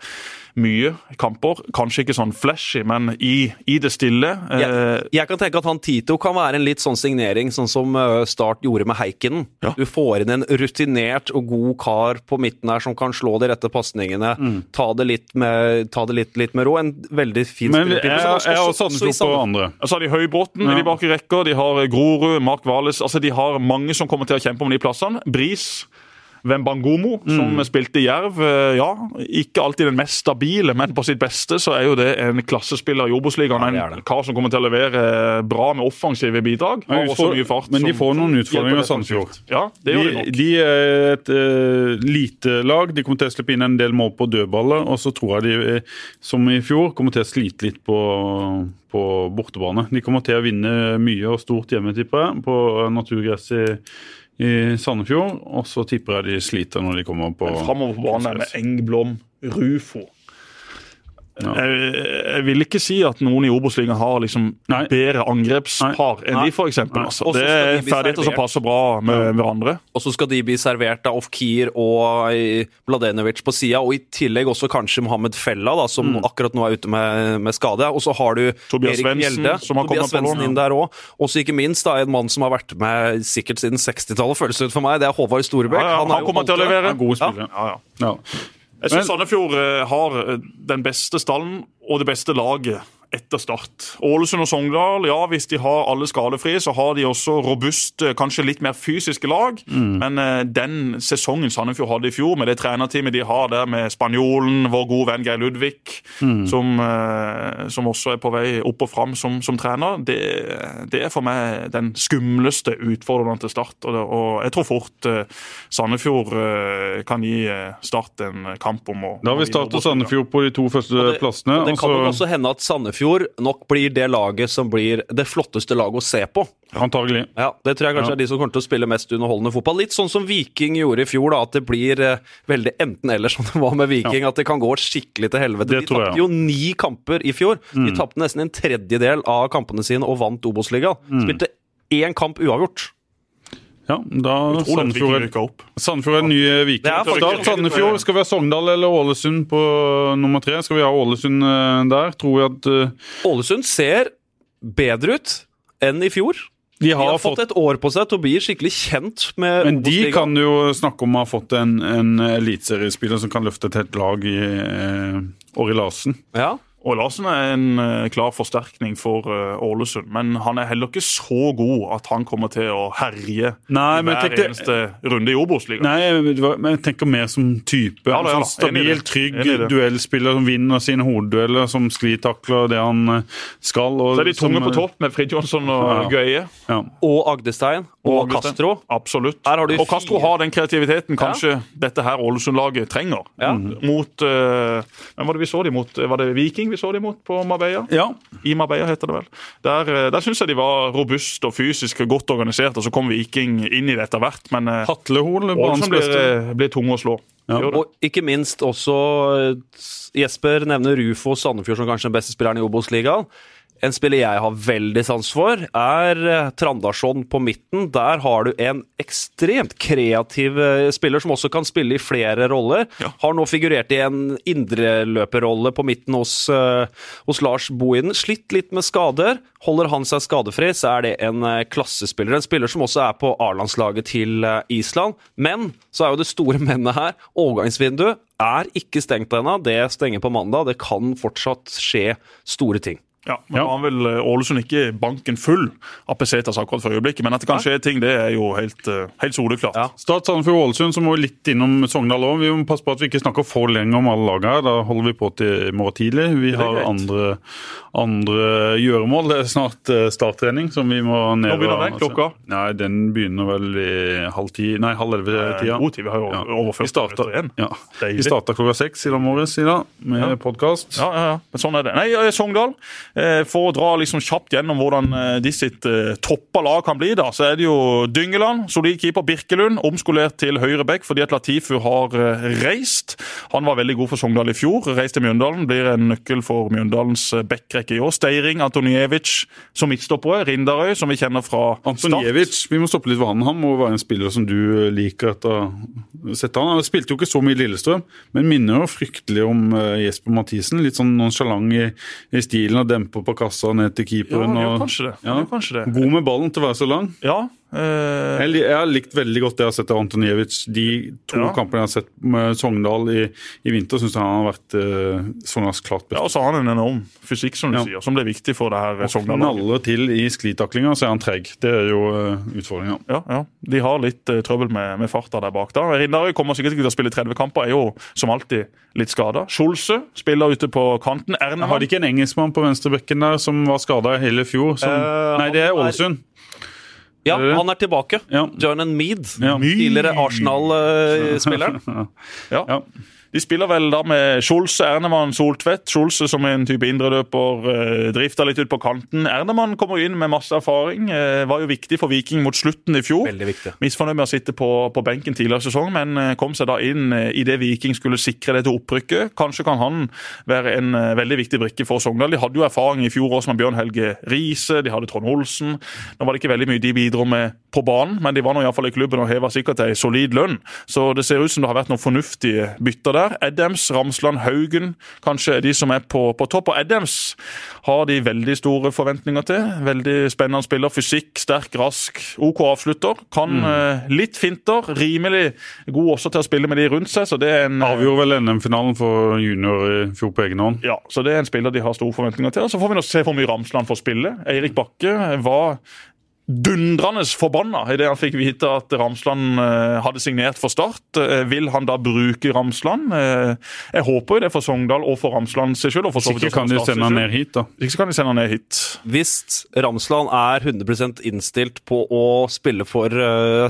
Speaker 2: mye kamper. Kanskje ikke sånn flashy, men i, i det stille. Eh,
Speaker 3: Jeg, jeg kan tenke at han Tito kan være en litt sånn signering, sånn som eh, Start gjorde med Heikkinen.
Speaker 2: Ja.
Speaker 3: Du får inn en rutinert og god kar på midten her som kan slå de rette pasningene. Ta det litt med, ta det litt, litt med ro. En veldig fin
Speaker 1: Men jeg,
Speaker 3: jeg,
Speaker 1: jeg har
Speaker 3: også- i
Speaker 1: på andre.
Speaker 2: Så altså, har de Høybråten
Speaker 1: Ja.
Speaker 2: i de bakre rekker. De har Grorud, Mark Vales. Altså, de har mange som kommer til å kjempe om de plassene. Bris. Wembangomo, som
Speaker 1: Mm.
Speaker 2: spilte i Jerv. Eh, Ja, ikke alltid den mest stabile, men på sitt beste så er jo det en klassespiller i Obos-ligaen.
Speaker 3: Ja, det
Speaker 2: en kar som kommer til å levere bra med offensive bidrag. Også mye fart.
Speaker 1: men de får noen utfordringer, Sandefjord.
Speaker 2: Ja, det gjør de
Speaker 1: De,
Speaker 2: nok.
Speaker 1: de er et uh, lite lag. De kommer til å slippe inn en del mål på dødballer. Og så tror jeg de, eh, som i fjor, kommer til å slite litt på, på bortebane. De kommer til å vinne mye og stort hjemme, tipper jeg, på naturgress i, i Sandefjord. Og så tipper jeg de sliter når de kommer på
Speaker 2: Framover på banen med Engblom, Rufo.
Speaker 1: Ja.
Speaker 2: Jeg, jeg vil ikke si at noen i Obos-ligaen har liksom
Speaker 1: Nei.
Speaker 2: bedre angrepspar enn
Speaker 3: Nei.
Speaker 2: de, f.eks. Altså. Det er
Speaker 3: de
Speaker 2: ferdigheter som passer bra med hverandre.
Speaker 3: Og så skal de bli servert av Ofkir og Mladenovic på sida, og i tillegg også kanskje Mohammed Fella, da, som akkurat nå er ute med, med skade. Og så har du
Speaker 2: Mm. Tobias
Speaker 3: Erik
Speaker 2: Gjelde,
Speaker 3: Mjelde,
Speaker 2: som har
Speaker 3: Tobias
Speaker 2: kommet
Speaker 3: Svendsen inn der òg. Og så ikke minst da, en mann som har vært med sikkert siden 60-tallet, føles det ut for meg. Det er Håvard Storebekk.
Speaker 2: Ja, ja, han
Speaker 3: er
Speaker 2: kommer til å levere.
Speaker 1: Ja, gode
Speaker 3: Ja.
Speaker 2: Ja, ja. Jeg syns Sandefjord eh, har eh, den beste stallen og det beste laget etter start. Ålesund og Sogndal, ja, hvis de har alle skadefrie, så har de også robuste, kanskje litt mer fysiske lag.
Speaker 1: Mm.
Speaker 2: Men eh, den sesongen Sandefjord hadde i fjor, med det trenerteamet de har der med spanjolen, vår gode venn Geir Ludvig,
Speaker 1: Mm.
Speaker 2: som, eh, som også er på vei opp og fram som, som trener, det, det er for meg den skumleste utfordreren til Start. Og, det, og jeg tror fort eh, Sandefjord eh, kan gi eh, Start en kamp om å
Speaker 1: Da har vi Start og Sandefjord på de to første
Speaker 3: Og det-
Speaker 1: plassene.
Speaker 3: og Det kan også hende at Sandefjord nok blir det laget som blir det flotteste laget å se på.
Speaker 1: Antagelig.
Speaker 3: Ja, Det tror jeg kanskje
Speaker 1: Ja.
Speaker 3: er de som kommer til å spille mest underholdende fotball. Litt sånn som Viking gjorde i fjor, da, at det blir eh, veldig enten-eller som det var med Viking. At det kan gå skikkelig til helvete.
Speaker 1: Det
Speaker 3: De tapte jo ni kamper i fjor.
Speaker 1: Mm.
Speaker 3: De tapte nesten en tredjedel av kampene sine og vant Obos-ligaen.
Speaker 1: Mm.
Speaker 3: Spilte én kamp uavgjort.
Speaker 1: Ja, da
Speaker 2: Viking
Speaker 1: Sandefjord. Sandefjord er den nye Viking.
Speaker 3: Faktisk-
Speaker 1: Start Sandefjord. Skal vi ha Sogndal eller Ålesund på nummer tre? Skal vi ha Ålesund eh, der? Tror vi at eh,
Speaker 3: Ålesund ser bedre ut enn i fjor.
Speaker 1: de
Speaker 3: De
Speaker 1: har,
Speaker 3: har fått et år på seg til å bli skikkelig kjent med
Speaker 1: Men de kan jo snakke om å ha fått en, en eliteseriespiller som kan løfte et helt lag i eh, Åri Larsen.
Speaker 3: Ja.
Speaker 2: Og Larsen er en eh, klar forsterkning for eh, Ålesund, men han er heller ikke så god at han kommer til å herje
Speaker 1: Nei,
Speaker 2: i hver eneste runde i Obos-ligaen.
Speaker 1: Nei, men jeg tenker mer som type.
Speaker 2: Ja da, ja
Speaker 1: En
Speaker 2: da.
Speaker 1: sånn stabil, trygg duellspiller som vinner sine hoveddueller, som sklitakler det han eh, skal. Og
Speaker 2: Så er de tunge
Speaker 1: som,
Speaker 2: på topp med Fridtjonsson og
Speaker 1: Ja.
Speaker 2: Gøye.
Speaker 1: Ja.
Speaker 3: Og Agdestein og,
Speaker 2: Augustin.
Speaker 3: Castro.
Speaker 2: Absolutt.
Speaker 3: Her har du
Speaker 2: og Castro har den kreativiteten kanskje dette her Ålesund-laget trenger.
Speaker 3: Ja.
Speaker 2: Mot uh, Hvem var det vi så de mot? Var det Viking vi så dem mot på Marbella?
Speaker 1: ja.
Speaker 2: I Marbella heter det vel. Der, eh, der syns jeg de var robuste og fysisk godt organisert, og så kom Viking inn i det etter hvert. Men
Speaker 1: Hatlehol,
Speaker 2: blir, blir tunge å slå.
Speaker 1: Ja.
Speaker 3: Og ikke minst også eh, Jesper nevner Rufo Sandefjord som kanskje den beste spilleren i Obos-ligaen. En spiller jeg har veldig sans for, er eh, Trandarsson på midten. Der har du en ekstremt kreativ eh, spiller som også kan spille i flere roller.
Speaker 2: Ja.
Speaker 3: Har nå figurert i en indreløperrolle på midten hos, eh, hos Lars Bohinen. Slitt litt med skader. Holder han seg skadefri, så er det en klassespiller. En spiller som også er på A-landslaget til Island. Men så er jo det store mennet her. Overgangsvinduet er ikke stengt ennå. Det stenger på mandag. Det kan fortsatt skje store ting.
Speaker 2: Ja, men
Speaker 1: Ja.
Speaker 2: har vel eh, Ålesund ikke banken full av pesetas akkurat for øyeblikket, men at det kan skje ting, det er jo helt, eh, helt soleklart.
Speaker 3: Ja.
Speaker 1: Start for Ålesund, så må vi litt innom Sogndal òg. Vi må passe på at vi ikke snakker for lenge om alle lagene her. Da holder vi på til i morgen tidlig. Vi har andre, andre gjøremål. Det er snart eh, starttrening som vi må ned
Speaker 2: Nå begynner den klokka?
Speaker 1: Nei, den begynner vel i halv ti Nei, halv elleve-tida.
Speaker 2: God tid, vi har jo
Speaker 1: Ja.
Speaker 2: overført
Speaker 1: Vi
Speaker 2: 40
Speaker 1: starta,
Speaker 2: igjen.
Speaker 1: ja.
Speaker 2: Deilig.
Speaker 1: vi starta klokka seks i dag morges i dag med
Speaker 2: Ja.
Speaker 1: podkast.
Speaker 2: Ja, ja, ja. Men sånn er det. Nei, Sogndal, For å dra liksom kjapt gjennom hvordan eh, de sitt eh, toppa lag kan bli, da, så er det jo Dyngeland, solid keeper Birkelund, omskolert til høyre back fordi at Latifu har eh, reist. Han var veldig god for Sogndal i fjor. Reist til Mjøndalen, blir en nøkkel for Mjøndalens eh, backrekke i år. Steiring, Antonijevic som midtstoppere. Rindarøy, som vi kjenner fra.
Speaker 1: Antonijevic, vi må stoppe litt ved han. Må være en spiller som du liker etter å ha sett han. Han spilte jo ikke så mye Lillestrøm, men minner jo fryktelig om eh, Jesper Mathisen. Litt sånn nonsjalant i, i stilen og demper på kassa ned til keeperen.
Speaker 2: ja,
Speaker 1: og,
Speaker 2: kanskje det.
Speaker 1: Ja.
Speaker 2: Kanskje det.
Speaker 1: God med ballen til å være så lang.
Speaker 2: Ja, eh,
Speaker 1: Jeg, jeg har likt veldig godt det jeg har sett av Antonijevic. De to
Speaker 2: Ja.
Speaker 1: kampene jeg har sett med Sogndal i, i vinter, syns jeg han har vært uh, Sogndals klart
Speaker 2: ja, og så har han en enorm fysikk, som du
Speaker 1: Ja.
Speaker 2: sier, som blir viktig for det her Sogndal-laget.
Speaker 1: Knaller til i sklitaklinga, så er han treg. Det er jo uh, utfordringa.
Speaker 2: Ja, ja. De har litt uh, trøbbel med, med farta der bak. da. Rindarøy kommer sikkert ikke til å spille 30 kamper, er jo som alltid litt skada. Scholze spiller ute på kanten.
Speaker 1: Har de ikke en engelskmann på venstrebekken der som var skada hele fjor? Som...
Speaker 3: Eh,
Speaker 1: Nei, det er- Ålesund.
Speaker 3: Ja,
Speaker 1: det?
Speaker 3: han er tilbake.
Speaker 1: Ja.
Speaker 3: Jordan Mead. Tidligere Arsenal-spilleren.
Speaker 2: ja. De spiller vel da med Skjolse, Ernemann, Soltvedt. Skjolse som en type indreløper, eh, drifter litt ut på kanten. Ernemann kommer inn med masse erfaring. Eh, var jo viktig for Viking mot slutten i fjor.
Speaker 3: Veldig viktig.
Speaker 2: Misfornøyd med å sitte på, på benken tidligere i sesong, men eh, kom seg da inn i idet Viking skulle sikre det til opprykket. Kanskje kan han være en veldig viktig brikke for Sogndal. De hadde jo erfaring i fjor også med Bjørn Helge Riise, de hadde Trond Olsen. Nå var det ikke veldig mye de bidro med på banen, men de var nå iallfall i klubben og heva sikkert ei solid lønn. Så det ser ut som det har vært noen fornuftige bytter der. Adams, Ramsland, Haugen kanskje er de som er på, på topp. Og Adams har de veldig store forventninger til. Veldig spennende spiller. Fysikk, sterk, rask. OK avslutter. Kan mm. uh, litt finter. Rimelig god også til å spille med de rundt seg. så det er en...
Speaker 1: Avgjorde vel NM-finalen for junior i fjor på egen hånd.
Speaker 2: Ja, så det er en spiller de har store forventninger til. Så får vi nå se hvor mye Ramsland får spille. Eirik Bakke var dundrende forbanna idet han fikk vite at Ramsland uh, hadde signert for Start. Uh, vil han da bruke Ramsland? Uh, jeg håper jo det for Sogndal og for Ramsland seg selv.
Speaker 1: Hvis ikke kan de sende han ned hit, da.
Speaker 2: Hvis ikke kan de sende han ned hit.
Speaker 3: Hvis Ramsland er 100% innstilt på å spille for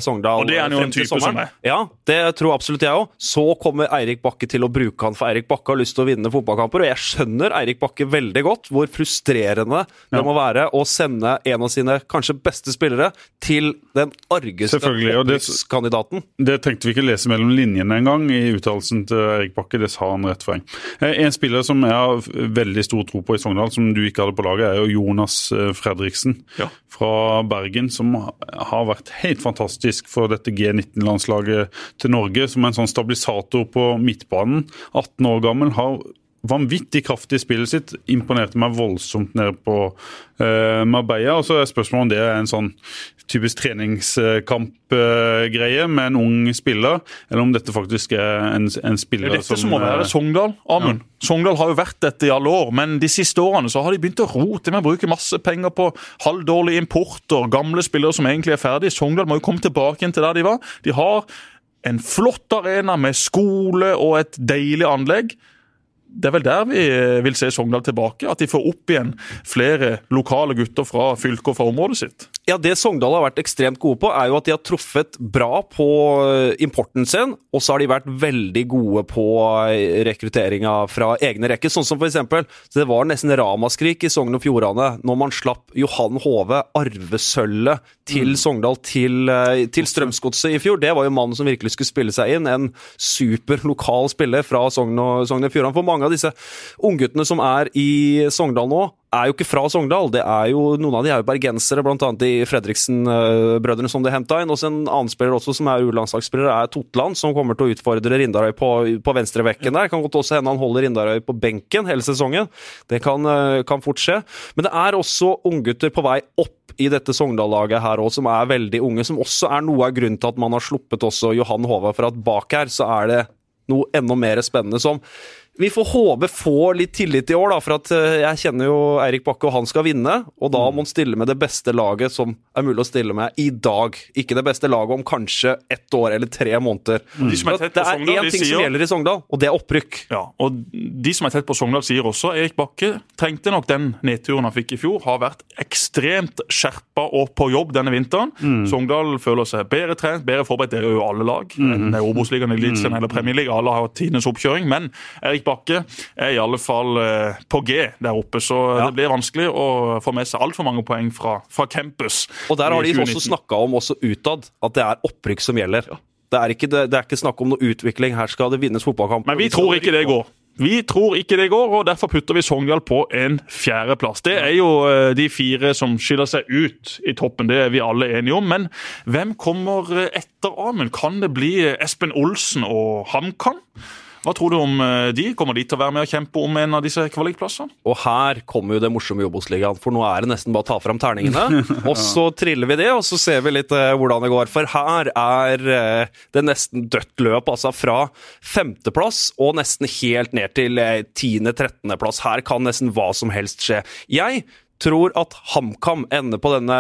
Speaker 3: Sogndal
Speaker 2: Og det er han jo en type som er.
Speaker 3: Ja, det tror absolutt jeg òg. Så kommer Eirik Bakke til å bruke han, for Eirik Bakke har lyst til å vinne fotballkamper. Og jeg skjønner Eirik Bakke veldig godt hvor frustrerende det må være å sende en av sine kanskje beste beste spillere til den argeste opprykkskandidaten.
Speaker 1: Det, det tenkte vi ikke lese mellom linjene engang i uttalelsen til Erik Bakke. Det sa han rett poeng. Eh, en spiller som jeg har veldig stor tro på i Sogndal, som du ikke hadde på laget, er jo Jonas eh, Fredriksen ja. fra Bergen. Som har vært helt fantastisk for dette G19-landslaget til Norge. Som en sånn stabilisator på midtbanen. 18 år gammel. har vanvittig kraftig spillet sitt. Imponerte meg voldsomt nede på uh, Marbella. Og så er spørsmålet om det er en sånn typisk treningskampgreie uh, med en ung spiller, eller om dette faktisk er en, en spiller som
Speaker 2: Det er dette som, må være Sogndal, Amund. Ja. Sogndal har jo vært dette i alle år, men de siste årene så har de begynt å rote med å bruke masse penger på halvdårlig import og gamle spillere som egentlig er ferdige. Sogndal må jo komme tilbake igjen til der de var. De har en flott arena med skole og et deilig anlegg det er vel der vi eh, vil se Sogndal tilbake. At de får opp igjen flere lokale gutter fra fylket og fra området sitt.
Speaker 3: Ja, Det Sogndal har vært ekstremt gode på, er jo at de har truffet bra på eh, importen sin, og så har de vært veldig gode på eh, rekrutteringa fra egne rekker. Sånn som for eksempel, det var nesten ramaskrik i Sogn og Fjordane når man slapp Johan Hove, arvesølvet til mm. Sogndal, til, til Strømsgodset i fjor. Det var jo mannen som virkelig skulle spille seg inn. En super lokal spiller fra Sogn og, Sogn og Fjordane. For mange av disse ungguttene som er i Sogndal nå, er jo ikke fra Sogndal. det er jo, Noen av de er jo bergensere, bl.a. de Fredriksen-brødrene som de henta inn. Og en annen spiller også som er U-landslagsspiller, er Totland, som kommer til å utfordre Rindarøy på, på venstrevekken der. Kan godt også hende han holder Rindarøy på benken hele sesongen. Det kan, eh, kan fort skje. Men det er også unggutter på vei opp i dette Sogndal-laget her òg, som er veldig unge. Som også er noe av grunnen til at man har sluppet også Johan Håvard, For at bak her så er det noe enda mer spennende som vi får håpe få litt tillit i år, da, for at eh, jeg kjenner jo Eirik Bakke, og han skal vinne. Og da må han stille med det beste laget som er mulig å stille med i dag. Ikke det beste laget om kanskje ett år eller tre måneder. Mm. De er det er én ting sier, som gjelder i Sogndal, og det er opprykk.
Speaker 2: Ja, og De som er tett på Sogndal, sier også Erik Bakke trengte nok den nedturen han fikk i fjor. Har vært ekstremt skjerpa og på jobb denne vinteren. Mm. Sogndal føler seg bedre trent, bedre forberedt. Det er jo alle lag. Mm. Det er Obos-ligaen, Eliteserien mm. eller Premierliga. Alle har tidenes oppkjøring. Men Erik Bakke er i alle fall eh, på G der oppe, så ja. det blir vanskelig å få med seg altfor mange poeng fra, fra campus.
Speaker 3: Og der har de også snakka om også utad at det er opprykk som gjelder. Ja. Det, er ikke, det, det er ikke snakk om noe utvikling. Her skal det vinnes fotballkamp.
Speaker 2: Men vi tror ikke det går. Vi tror ikke det går, og derfor putter vi Sogndal på en fjerdeplass. Det er jo eh, de fire som skiller seg ut i toppen, det er vi alle enige om. Men hvem kommer etter Amund? Kan det bli Espen Olsen og HamKam? Hva tror du om eh, de? Kommer de til å være med og kjempe om en av disse kvalikplassene?
Speaker 3: Og her kommer jo det morsomme i Obos-ligaen, for nå er det nesten bare å ta fram terningene. Og så triller vi det, og så ser vi litt uh, hvordan det går. For her er uh, det nesten dødt løp, altså fra femteplass og nesten helt ned til tiende-trettendeplass. Her kan nesten hva som helst skje. Jeg tror at HamKam ender på denne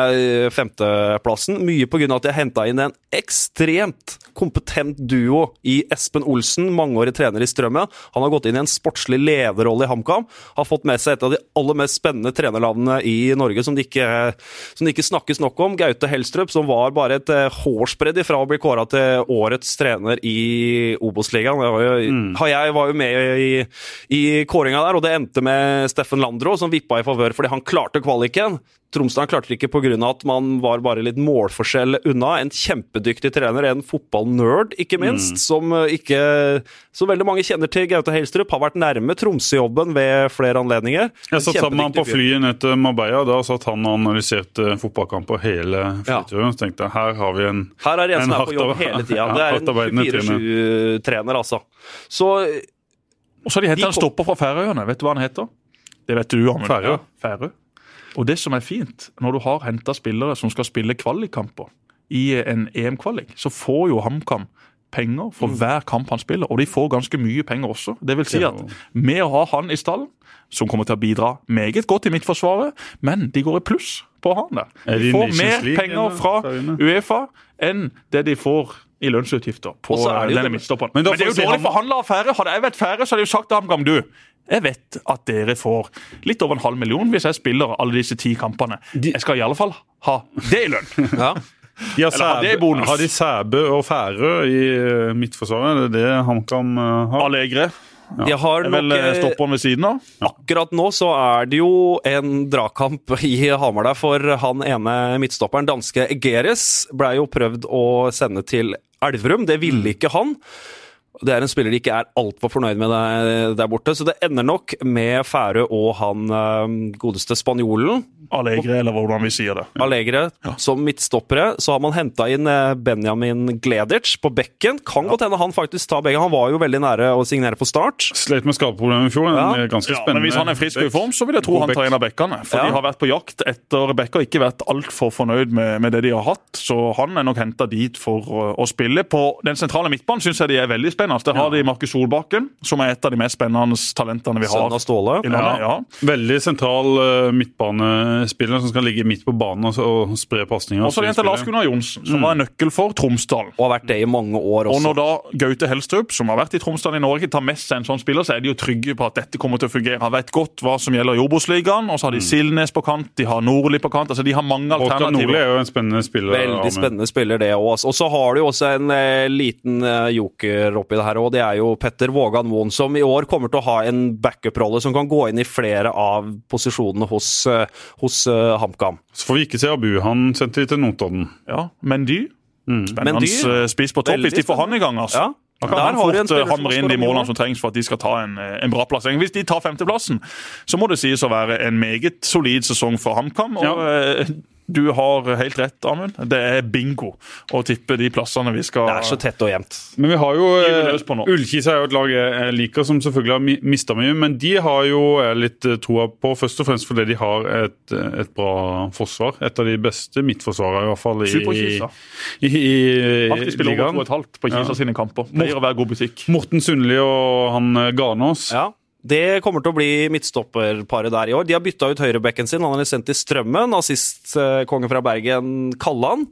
Speaker 3: femteplassen, mye pga. at de har henta inn en ekstremt kompetent duo i Espen Olsen, mangeårig trener i Strømmen. Han har gått inn i en sportslig lederrolle i HamKam. Har fått med seg et av de aller mest spennende trenerlandene i Norge som det ikke, som det ikke snakkes nok om. Gaute Helstrup, som var bare et eh, hårsbredd ifra å bli kåra til årets trener i Obos-ligaen. Mm. Jeg var jo med i, i kåringa der, og det endte med Steffen Landro, som vippa i favør fordi han klarte klarte kvaliken. Tromsdalen klarte det ikke pga. at man var bare litt målforskjell unna. En kjempedyktig trener, en fotballnerd ikke minst,
Speaker 1: Mm.
Speaker 3: som eh, ikke Så veldig mange kjenner til Gaute Helstrup. Har vært nærme Tromsø-jobben ved flere anledninger.
Speaker 1: Jeg satt sammen med han på flyet ned til Marbella. Da satt han og analyserte fotballkamper hele
Speaker 3: Ja.
Speaker 1: flyturen. Så tenkte jeg her har vi en
Speaker 3: Her er det en som er på jobb hele tida. Det er en 24-7-trener, altså. Så
Speaker 2: Og så har de
Speaker 3: hett
Speaker 2: en stopper fra Færøyene. Vet du hva han heter? Det vet du, Amund.
Speaker 1: Færøy.
Speaker 2: Færø Færøy. Og det som er fint, når du har henta spillere som skal spille kvalikkamper i en EM-kvalik, så får jo HamKam penger for hver kamp han spiller, og de får ganske mye penger også. Det vil si at med å ha han i stallen, som kommer til å bidra meget godt i Midtforsvaret, men de går i pluss på han der.
Speaker 1: Er
Speaker 2: De får mer penger fra Uefa enn det de får i lønnsutgifter på denne midtstopperen.
Speaker 1: Men
Speaker 2: Men, det er jo dårlig
Speaker 1: han-
Speaker 2: forhandla av Færøy. Hadde jeg vært færre, så hadde jeg jo sagt til HamKam du, jeg vet at dere får litt over en halv million hvis jeg spiller alle disse ti kampene. Jeg skal i alle fall ha det i lønn.
Speaker 3: ja.
Speaker 1: De har,
Speaker 2: Eller har
Speaker 1: de Sæbø og Færø i eh, Midtforsvaret? Det er det HamKam eh, har.
Speaker 2: Allegre
Speaker 3: De har
Speaker 2: vel
Speaker 3: nok
Speaker 2: eh, stopperen ved siden av.
Speaker 3: Akkurat nå så er det jo en dragkamp i Hamar der, for han ene midtstopperen, danske Egeres, ble jo prøvd å sende til Elverum. Det ville ikke han. Det er en spiller de ikke er altfor fornøyd med der, der borte, så det ender nok med Færø og han eh, godeste spanjolen,
Speaker 2: Allegre, eller hvordan vi sier det.
Speaker 3: Allegre, som midtstoppere. Så har man henta inn eh, Benjamin Gledic på bekken. Kan godt hende han faktisk tar begge. Han var jo veldig nære å signere på start.
Speaker 1: Sleit med skadeproblemer i fjor.
Speaker 3: Ja.
Speaker 1: en Ganske
Speaker 2: Ja,
Speaker 1: spennende.
Speaker 2: men Hvis han er frisk og i form, så vil jeg tro han tar en av bekkene. For
Speaker 3: Ja.
Speaker 2: de har vært på jakt etter Bekka, ikke vært altfor fornøyd med, med det de har hatt. Så han er nok henta dit for å, å spille. På den sentrale midtbanen syns jeg de er veldig spennende. Der har de Markus Solbakken, som er et av de mest spennende talentene vi har.
Speaker 3: Sønn av Ståle.
Speaker 2: i landet. Ja.
Speaker 1: Veldig sentral uh, midtbanespiller som skal ligge midt på banen og, og spre pasninger.
Speaker 2: Og så er det Lars Gunnar Johnsen, som var en nøkkel for Tromsdal.
Speaker 3: Og har vært det i mange år også.
Speaker 2: Og når da Gaute Helstrup, som har vært i Tromsdal i Norge, tar med seg en sånn spiller, så er de jo trygge på at dette kommer til å fungere. Han vet godt hva som gjelder i Obos-ligaen, og så har de Silnes på kant, de har Nordli på kant. altså De har mange
Speaker 1: Håkon Nordli er jo en spennende spiller.
Speaker 3: Veldig spennende spiller, det òg. Og så har du jo også en eh, liten eh, joker oppi det her, og det er jo Petter Vågan Moen, som i år kommer til å ha en backup-rolle som kan gå inn i flere av posisjonene hos, eh, hos uh, HamKam.
Speaker 1: Så får vi ikke se Abu. Han sendte de til Notodden.
Speaker 2: Ja, Mendy. Spennende
Speaker 3: Mendy,
Speaker 2: eh, spiss på topp hvis de får han i gang. altså.
Speaker 3: Ja.
Speaker 2: Da kan han
Speaker 3: har du en
Speaker 2: fort hamre inn de målene som trengs for at de skal ta en, en bra plassering. Hvis de tar femteplassen, så må det sies å være en meget solid sesong for HamKam. og eh, Du har helt rett, Amund. Det er bingo å tippe de plassene vi skal
Speaker 3: Det er så tett og jevnt.
Speaker 1: Men vi har jo eh. Ullkisa er jo et lag jeg liker, som selvfølgelig har mi- mista mye. Men de har jo jeg litt eh, troa på, først og fremst fordi de har et, eh, et bra forsvar. Et av de beste midtforsvarene, i hvert fall, i,
Speaker 2: Superkisa.
Speaker 1: i, i,
Speaker 2: Alltid spiller over to og
Speaker 1: ligaen.
Speaker 2: et halvt på Kisa
Speaker 1: Ja.
Speaker 2: sine kamper. Pleier å være god butikk.
Speaker 1: Morten Sundli og han eh, Garnås.
Speaker 3: Ja. Det kommer til å bli midtstopperparet der i år. De har bytta ut høyrebekken sin. Han er sendt til Strømmen. Assist-kongen fra Bergen, Kallan.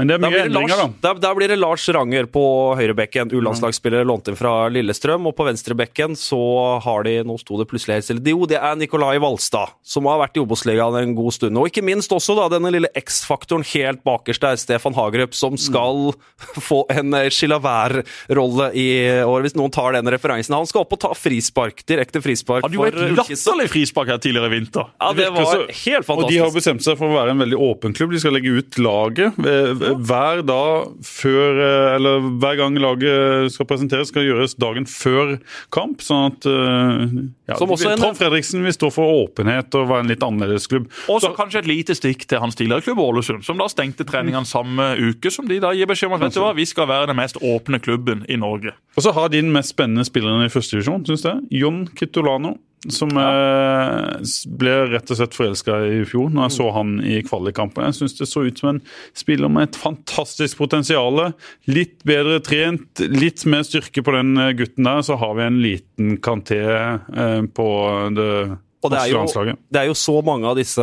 Speaker 1: Men det er mye
Speaker 3: da
Speaker 1: endringer,
Speaker 3: Lars,
Speaker 1: da.
Speaker 3: da blir det Lars Ranger på høyrebekken, U-landslagsspiller lånt inn fra Lillestrøm. Og på venstrebekken så har de Nå sto det plutselig helt stille. Jo, det er Nikolai Valstad, som har vært i Obos-ligaen en god stund. Og ikke minst også da denne lille X-faktoren helt bakerst der, Stefan Hagerup, som skal få en Chilavær-rolle i år, hvis noen tar den referansen. Han skal opp og ta frispark, direkte frispark
Speaker 2: Hadde jo et latterlig frispark her tidligere i vinter.
Speaker 3: Ja, det var helt fantastisk.
Speaker 1: Og de har bestemt seg for å være en veldig åpen klubb. De skal legge ut laget eh, hver dag før eh, Eller hver gang laget skal presenteres, skal gjøres dagen før kamp. Sånn at eh, ja, Trond Fredriksen vil stå for åpenhet og være en litt annerledes klubb.
Speaker 2: Og så kanskje et lite stikk til hans tidligere klubb Ålesund, som da stengte treningene samme uke som de da gir beskjed om at vet du hva, vi skal være den mest åpne klubben i Norge.
Speaker 1: Og så har de den mest spennende spilleren i første divisjon, syns jeg, Jon Kitolano. Som ja. ble rett og slett forelska i fjor, når jeg så han i kvalikkampen. Jeg syns det så ut som en spiller med et fantastisk potensial. Litt bedre trent, litt mer styrke på den eh, gutten der, så har vi en liten kanté eh, på det
Speaker 3: Og det er, jo, det er jo så mange av disse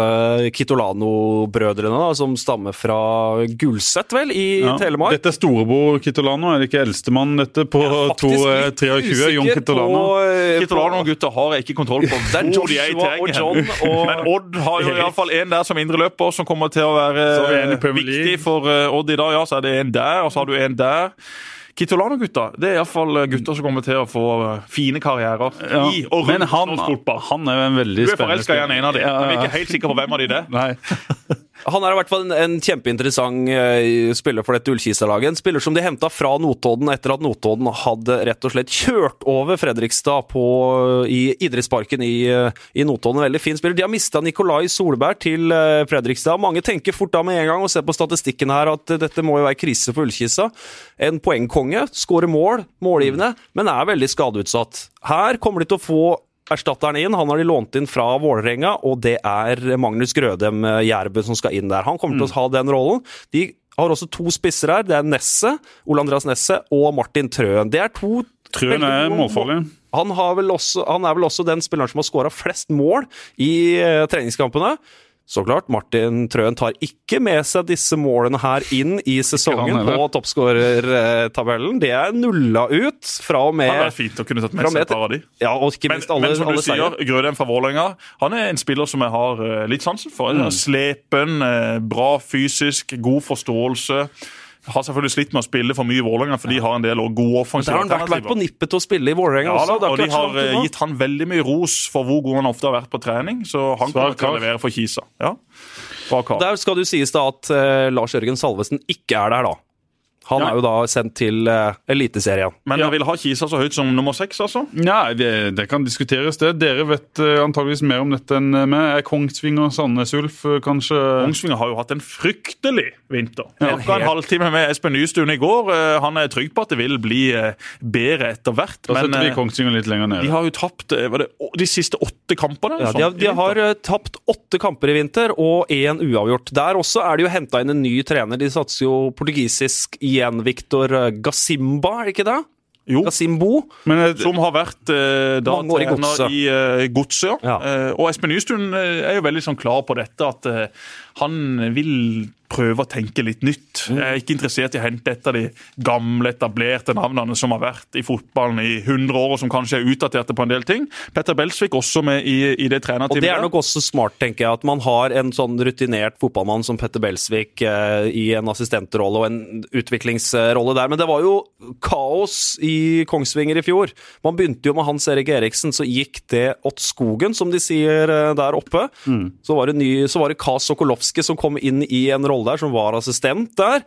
Speaker 3: Kitolano-brødrene som stammer fra Gulset, vel, i
Speaker 1: Ja.
Speaker 3: Telemark.
Speaker 1: Dette er storebror Kitolano, er det ikke eldstemann dette på to, eh, 23? Jon Kitolano.
Speaker 3: eh,
Speaker 2: Kitolano-gutta har jeg ikke kontroll på
Speaker 3: Det er
Speaker 2: de
Speaker 3: Joshua og. John og
Speaker 2: Men Odd har jo iallfall en der som indreløper, som kommer til å være
Speaker 1: Premier
Speaker 2: viktig for eh, Odd i dag. Ja, så er det en der, og så har du en der. Kitolano-gutta det er iallfall gutter som kommer til å få eh, fine karrierer
Speaker 1: Ja,
Speaker 2: i og
Speaker 1: Men
Speaker 2: rundt
Speaker 1: han,
Speaker 2: norsk fotball.
Speaker 1: han er jo en veldig
Speaker 2: Du er
Speaker 1: spennende
Speaker 2: forelska i en av dem, men vi er ikke helt sikre på hvem av de det er.
Speaker 1: Nei.
Speaker 3: Han er i hvert fall en, en kjempeinteressant eh, spiller for dette Ullkisa-laget. En spiller som de henta fra Notodden etter at Notodden hadde rett og slett kjørt over Fredrikstad på, i idrettsparken i, eh, i Notodden. Veldig fin spiller. De har mista Nikolai Solberg til eh, Fredrikstad. Mange tenker fort da med en gang og ser på statistikken her at eh, dette må jo være krise for Ullkisa. En poengkonge, skårer mål, målgivende, men er veldig skadeutsatt. Her kommer de til å få erstatteren inn. Han har de lånt inn fra Vålerenga, og det er Magnus Grødem eh, som skal inn der. Han kommer til å ha den rollen. De har også to spisser her. Det er Nesset, Ole Andreas Nesset og Martin Trøen. Det er to
Speaker 1: Trøen er målfarlig.
Speaker 3: han, har vel også, han er vel også den spilleren som har skåra flest mål i eh, treningskampene. Så klart, Martin Trøen tar ikke med seg disse målene her inn i sesongen på toppskårertabellen. Det er nulla ut fra og med
Speaker 2: Det hadde vært fint å kunne tatt med seg et par av de.
Speaker 3: Ja, og ikke minst alle,
Speaker 2: men som du sier. Grødem fra Vålerenga han er en spiller som jeg har eh, litt sansen for.
Speaker 3: Mm.
Speaker 2: Slepen, eh, bra fysisk, god forståelse. Har selvfølgelig slitt med å spille for mye i Vålerenga, for de har en del gode
Speaker 3: Der har han vært, på nippet til å spille i Vålerenga
Speaker 2: Ja,
Speaker 3: også.
Speaker 2: og de har eh, gitt han veldig mye ros for hvor god han ofte har vært på trening, så han
Speaker 1: Svar
Speaker 2: kommer til å levere for Kisa. Ja.
Speaker 3: Der skal du sies da at uh, Lars Jørgen Salvesen ikke er der, da. Han
Speaker 2: Ja.
Speaker 3: er jo da sendt til uh, Eliteserien.
Speaker 2: Men
Speaker 1: Ja.
Speaker 2: jeg vil ha Kisa så høyt som nummer seks, altså.
Speaker 1: Nei, det, det kan diskuteres, det. Dere vet uh, antageligvis mer om dette enn meg. Er Kongsvinger Sandnes Ulf eh, kanskje
Speaker 2: Kongsvinger har jo hatt en fryktelig vinter.
Speaker 3: Ja,
Speaker 2: Ja, en halvtime med Espen Nystuen i går. Uh, Han er trygg på at det vil bli eh, bedre etter hvert.
Speaker 1: Da
Speaker 2: Men
Speaker 1: setter vi
Speaker 2: eh,
Speaker 1: Kongsvinger litt lenger ned.
Speaker 2: de har jo tapt eh, var det, de siste åtte kampene.
Speaker 3: Ja,
Speaker 2: sånn,
Speaker 3: de har, de har eh, tapt åtte kamper i vinter og én uavgjort. Der også er de jo henta inn en ny trener. De satser jo portugisisk igjen. Victor Gassimba, er det ikke det?
Speaker 2: Jo.
Speaker 3: Gasimbo.
Speaker 1: Men eh,
Speaker 2: Som har vært eh, da trener
Speaker 3: Godset.
Speaker 2: i eh, Godset. ja.
Speaker 3: Ja.
Speaker 2: Eh, og Espen Nystuen eh, er jo veldig sånn klar på dette, at eh, han vil prøve å tenke litt nytt.
Speaker 3: Mm.
Speaker 2: Jeg er ikke interessert i å hente et av de gamle, etablerte navnene som har vært i fotballen i 100 år, og som kanskje er utdaterte på en del ting. Petter Belsvik også med i, i det
Speaker 3: Og det er nok også smart, tenker jeg, at man har en sånn rutinert fotballmann som Petter Belsvik eh, i en assistentrolle og en utviklingsrolle der. Men det var jo kaos i Kongsvinger i fjor. Man begynte jo med Hans Erik Eriksen, så gikk det åt skogen, som de sier eh, der oppe. Så var det, ny, så var det Kas Sokolowski som kom inn i en rolle der, som var assistent der.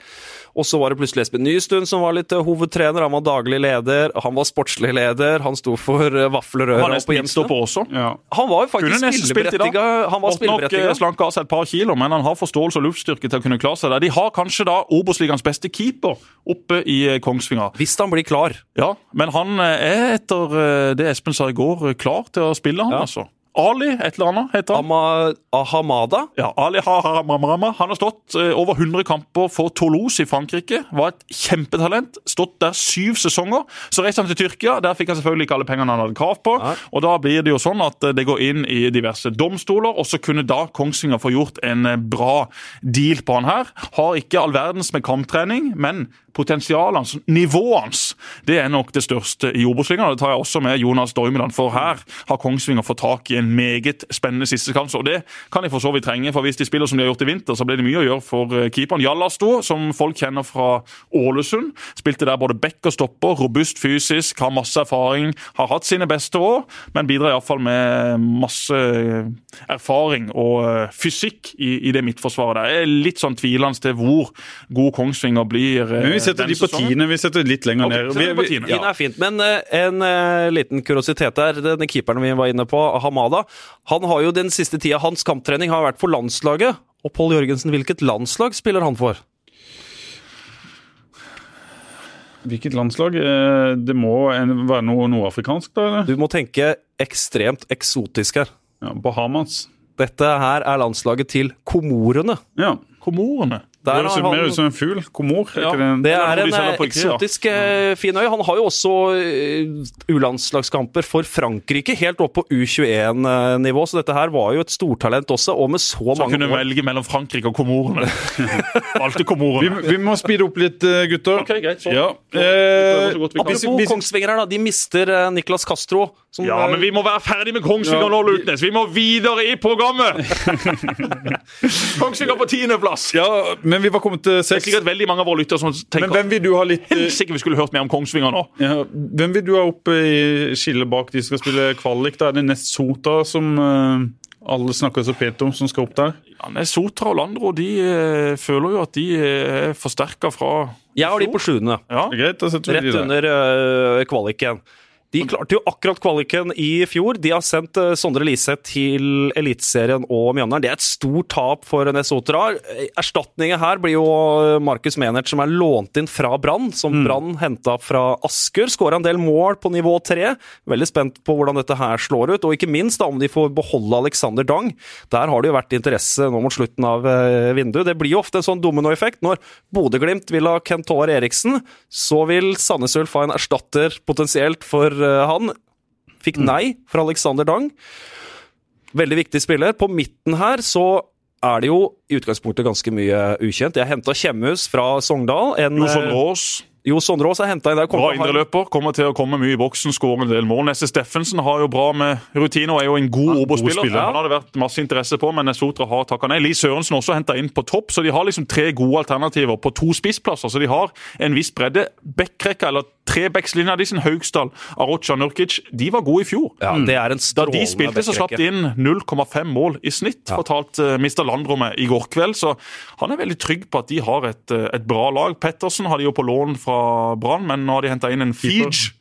Speaker 3: Og så var det plutselig Espen Nystuen som var litt eh, hovedtrener. Han var daglig leder, han var sportslig leder, han sto for vaflerøret
Speaker 2: Han
Speaker 3: vaffelrøra på Hjemstad.
Speaker 2: midtstopper også.
Speaker 1: ja.
Speaker 3: Han var jo faktisk spilleberettiga. Han var
Speaker 2: nok eh,
Speaker 3: spilleberettiga.
Speaker 2: slanke av seg et par kilo, men han har forståelse og luftstyrke til å kunne klare seg der. De har kanskje da Obos-ligaens beste keeper oppe i eh, Kongsvinger.
Speaker 3: Hvis han blir klar.
Speaker 2: Ja, men han eh, er etter eh, det Espen sa i går, eh, klar til å spille, han
Speaker 3: Ja.
Speaker 2: altså. Ali, et eller annet, heter han.
Speaker 3: Ama, Ahamada.
Speaker 2: Ja, Ali Haramama. Han har stått eh, over 100 kamper for Toulouse i Frankrike. Var et kjempetalent. Stått der syv sesonger. Så reiste han til Tyrkia. Der fikk han selvfølgelig ikke alle pengene han hadde krav på.
Speaker 3: Ja.
Speaker 2: Og da blir det jo sånn at eh, det går inn i diverse domstoler, og så kunne da Kongsvinger få gjort en eh, bra deal på han her. Har ikke all verdens med kamptrening, men potensialet hans, nivået hans, det er nok det største i Obos-ligaen. Det tar jeg også med Jonas Doimeland, for her har Kongsvinger fått tak i en meget spennende siste kamp. Og det kan de for så vidt trenge, for hvis de spiller som de har gjort i vinter, så blir det mye å gjøre for eh, keeperen. Jallasto, som folk kjenner fra Ålesund, spilte der både back og stopper, robust fysisk, har masse erfaring, har hatt sine beste år, men bidrar iallfall med masse eh, erfaring og eh, fysikk i, i det midtforsvaret der. Jeg er litt sånn tvilende til hvor god Kongsvinger blir.
Speaker 1: Men vi setter de på tiende. Vi setter litt lenger ned. Vi, Vi,
Speaker 2: vi,
Speaker 3: ja. Er fint. Men en eh, liten kuriositet der. Denne keeperen vi var inne på, Hamada, han har jo den siste tida Hans kamptrening har vært for landslaget. Og Pål Jørgensen, hvilket landslag spiller han for?
Speaker 1: hvilket landslag? Eh, Det må være noe nordafrikansk, da? eller?
Speaker 3: Du må tenke ekstremt eksotisk her.
Speaker 1: Ja, Bahamas.
Speaker 3: Dette her er landslaget til Komorene.
Speaker 1: Ja.
Speaker 2: Komorene.
Speaker 1: Det høres han... mer ut som en fugl. Komor.
Speaker 2: Ja,
Speaker 1: det?
Speaker 3: Er en,
Speaker 2: en
Speaker 3: eh, eksotisk ja. fin øy. Han har jo også eh, U-landslagskamper for Frankrike, helt opp på U21-nivå, så dette her var jo et stortalent også, og med så
Speaker 2: Så han
Speaker 3: mange
Speaker 2: kunne
Speaker 3: år.
Speaker 2: velge mellom Frankrike og Komorene. Valgte Komorene.
Speaker 1: Vi, vi må speede opp litt, eh, gutter.
Speaker 2: Ok, greit. Så.
Speaker 1: Ja.
Speaker 2: Så
Speaker 1: Eh,
Speaker 2: så godt vi
Speaker 3: Apropos Kongsvinger her, da. De mister eh, Niklas Castro. Som,
Speaker 2: Ja,
Speaker 3: eh,
Speaker 2: men vi må være ferdig med Kongsvinger
Speaker 1: Ja.
Speaker 2: nå, Lutnes. Vi må videre i programmet! Kongsvinger på tiendeplass.
Speaker 1: ja, Men vi var kommet til
Speaker 2: Det er sikkert veldig mange av våre lyttere som
Speaker 1: Men
Speaker 2: tenker
Speaker 1: hvem vil du ha litt
Speaker 2: Helsike, vi skulle hørt mer om Kongsvinger nå.
Speaker 1: ja, Hvem vil du ha oppe i skillet bak de som skal spille kvalik? Da er det Nest Sota som eh, alle snakker så pent om, som skal opp der?
Speaker 2: Ja, Nest Sotra og Landro de eh, føler jo at de eh, er forsterka fra
Speaker 3: Jeg har de på sjuende.
Speaker 2: Ja.
Speaker 1: Greit,
Speaker 3: Rett
Speaker 1: de der.
Speaker 3: under øh, kvaliken. De klarte jo akkurat kvaliken i fjor. De har sendt øh, Sondre Liseth til Eliteserien og Mjøndalen. Det er et stort tap for Nesotra. Erstatningen her blir jo øh, Markus Menert, som er lånt inn fra Brann. Som Brann henta fra Asker. Skåra en del mål på nivå tre. Veldig spent på hvordan dette her slår ut. Og ikke minst da om de får beholde Alexander Dang. Der har det jo vært interesse nå mot slutten av øh, vinduet. Det blir jo ofte en sånn dominoeffekt. Når Bodø-Glimt vil ha Kent Håvard Eriksen, så vil Sandnes Ulf ha en erstatter potensielt for eh, han. Fikk nei fra Alexander Dang. Veldig viktig spiller. På midten her så er det jo i utgangspunktet ganske mye ukjent. Jeg henta Kjemhus fra Sogndal. En,
Speaker 2: Jonsson
Speaker 3: Aas.
Speaker 2: Rås,
Speaker 3: Jo Sondre Aas er henta inn der.
Speaker 2: bra indreløper. Kommer til å komme mye i boksen, skåre en del mål. Nesse Steffensen har jo bra med rutine og er jo en god
Speaker 1: ja,
Speaker 2: Obo-spiller.
Speaker 1: Ja.
Speaker 2: Han har det vært masse interesse på, men Sotra har takka nei. Lee Sørensen også henta inn på topp, så de har liksom tre gode alternativer på to spissplasser. Så de har en viss bredde. Bekkrekka, eller trebackslinja sin Haugsdal, Arocha Nurkic, de var gode i fjor.
Speaker 3: Ja, det er en
Speaker 2: Da de spilte, så slapp de inn 0,5 mål i snitt, fortalte uh, Mr. Landrommet i går kveld. Så han er veldig trygg på at de har et, eh, et bra lag. Pettersen har de jo på lån fra Brann, men nå har de henta inn en Feege,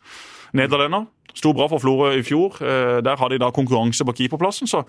Speaker 2: nederlender. Sto bra for Florø i fjor. Eh, Der har de da konkurranse på keeperplassen, så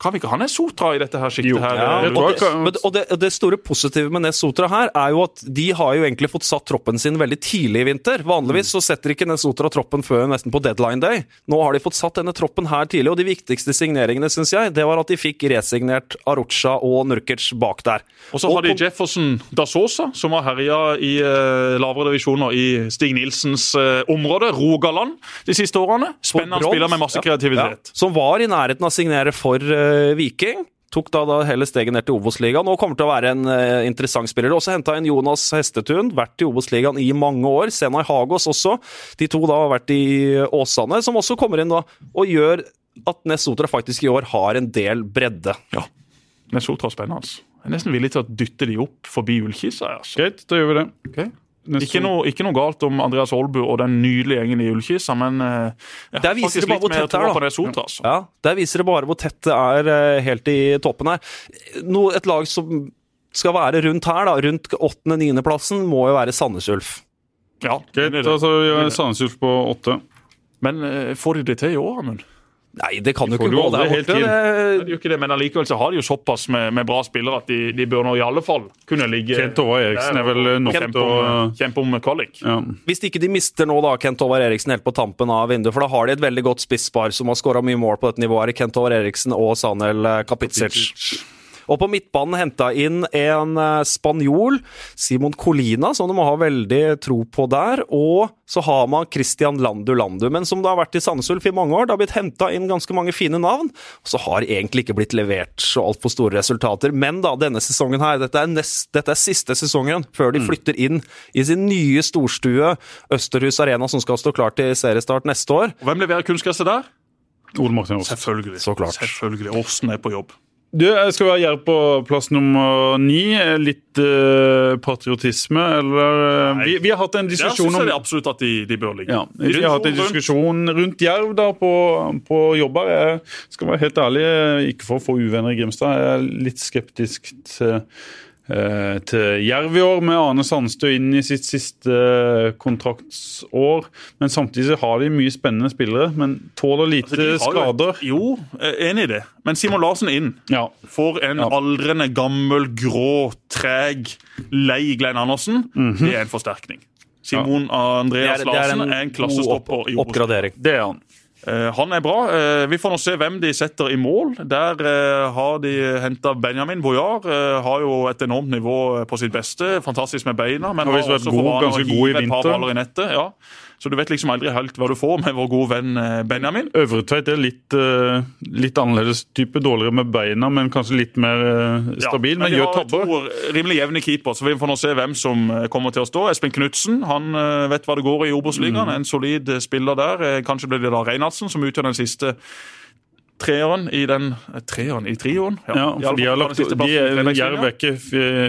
Speaker 2: kan vi ikke ha Nesotra i dette her siktet her?
Speaker 3: Ja,
Speaker 2: eh,
Speaker 3: og, det, men- og, det, og det store positive med Nes Sotra her er jo at de har jo egentlig fått satt troppen sin veldig tidlig i vinter. Vanligvis så setter ikke Nes Sotra troppen før nesten på deadline day. Nå har de fått satt denne troppen her tidlig, og de viktigste signeringene synes jeg, det var at de fikk resignert Arucha og Nurkic bak der.
Speaker 2: Og så har de Jefferson da Sosa, som har herja i eh, lavere divisjoner i Stig Nilsens område, Rogaland, de siste årene. Spennende
Speaker 3: Brodd,
Speaker 2: spiller med masse kreativitet.
Speaker 3: ja, som var i nærheten av å signere for uh, Viking. Tok da, da hele steget ned til Obos-ligaen og kommer til å være en uh, interessant spiller. Også henta inn Jonas Hestetun, vært i Obos-ligaen i mange år. Senai Hagos også. De to da har vært i Åsane, som også kommer inn da og gjør at Nesotra faktisk i år har en del bredde.
Speaker 2: Ja. Nesotra er spennende. altså. Jeg er nesten villig til å dytte de opp forbi Ullkisa. Altså.
Speaker 1: Greit, da gjør vi det.
Speaker 2: Ok. Ikke noe, ikke noe galt om Andreas Aalbu og den nydelige gjengen i Ullkisa, men ja,
Speaker 3: Der viser
Speaker 2: faktisk
Speaker 3: det bare
Speaker 2: litt
Speaker 3: hvor
Speaker 2: mer
Speaker 3: tett det er, da.
Speaker 2: Altså.
Speaker 3: Ja, Der viser det bare hvor tett det er eh, helt i toppen her. No, et lag som skal være rundt her, da, rundt åttende-niendeplassen, må jo være Sandnes Ulf.
Speaker 2: Ja,
Speaker 1: Greit, Altså, Sandnes Ulf på åtte.
Speaker 2: Men eh, får de det til i år, Amund?
Speaker 3: Nei, det kan jo ikke gå der borte. Det,
Speaker 2: De gjør ikke det, men allikevel så har de jo såpass med, med bra spillere at de, de bør nå i alle fall kunne ligge
Speaker 1: Kent Håvard Eriksen er vel nok
Speaker 2: kjempe
Speaker 1: til å
Speaker 2: om, kjempe om kvalik.
Speaker 1: ja.
Speaker 3: Hvis ikke de mister nå da Kent Håvard Eriksen helt på tampen av vinduet, for da har de et veldig godt spisspar som har skåra mye mål på dette nivået, Kent Håvard Eriksen og Sanel Kapitsic. Kapitsic. Og på midtbanen henta inn en eh, spanjol, Simon Colina, som de må ha veldig tro på der. Og så har man Christian Landu Landu, men som det har vært i Sandnes Ulf i mange år. Det har blitt henta inn ganske mange fine navn, og så har egentlig ikke blitt levert så altfor store resultater. Men da, denne sesongen her, dette er, nest, dette er siste sesongen før de flytter inn i sin nye storstue, Østerhus Arena, som skal stå klar til seriestart neste år.
Speaker 2: Hvem leverer kunstgresset der?
Speaker 1: Ole Martin Aasen.
Speaker 2: Selvfølgelig.
Speaker 3: Så klart.
Speaker 2: Selvfølgelig. Åsen er på jobb.
Speaker 1: Du, jeg skal være Jerv på plass nummer ni. Litt uh, patriotisme, eller eh, vi, vi har hatt en diskusjon
Speaker 2: syns jeg
Speaker 1: om
Speaker 2: det absolutt at de, de bør ligge.
Speaker 1: ja, Vi har hatt en diskusjon rundt Jerv da på, på jobber. Jeg skal være helt ærlig, ikke for å få uvenner i Grimstad, jeg er litt skeptisk til, til Jerv i år, med Ane Sandstø inn i sitt siste kontraktsår. Men samtidig har de mye spennende spillere, men tåler lite
Speaker 2: Altså,
Speaker 1: skader.
Speaker 2: jo. Jo, er enig i det. Men Simon Larsen inn.
Speaker 1: Ja.
Speaker 2: For en
Speaker 1: Ja.
Speaker 2: aldrende, gammel, grå, treg, lei Glenn Andersen. Det er en forsterkning. Simon Andreas Larsen er en klassestopper
Speaker 3: opp, oppgradering.
Speaker 1: Det er han.
Speaker 2: Eh, han er bra. Eh, vi får nå se hvem de setter i mål. Der eh, har de henta Benjamin Boyar. eh, har jo et enormt nivå på sitt beste. Fantastisk med beina, men
Speaker 1: Har
Speaker 2: har
Speaker 1: vært
Speaker 2: også
Speaker 1: god- ganske god i
Speaker 2: hive et par baller i nettet. Ja. Så du vet liksom aldri helt hva du får med vår gode venn eh, Benjamin.
Speaker 1: Øvretveit er litt, eh, litt annerledes type. Dårligere med beina, men kanskje litt mer stabil.
Speaker 2: Ja,
Speaker 1: men,
Speaker 2: men
Speaker 1: gjør tabber.
Speaker 2: rimelig jevne keeper, så vi får nå se hvem som eh, kommer til å stå. Espen Knutsen han eh, vet hva det går i
Speaker 1: Mm.
Speaker 2: Obos-ligaen. En solid eh, spiller der. Eh, Kanskje blir det da Reinhardsen som utgjør den siste treeren i den eh, Treeren i trioen?
Speaker 1: Ja, for de har lagt, de, Jerv er ikke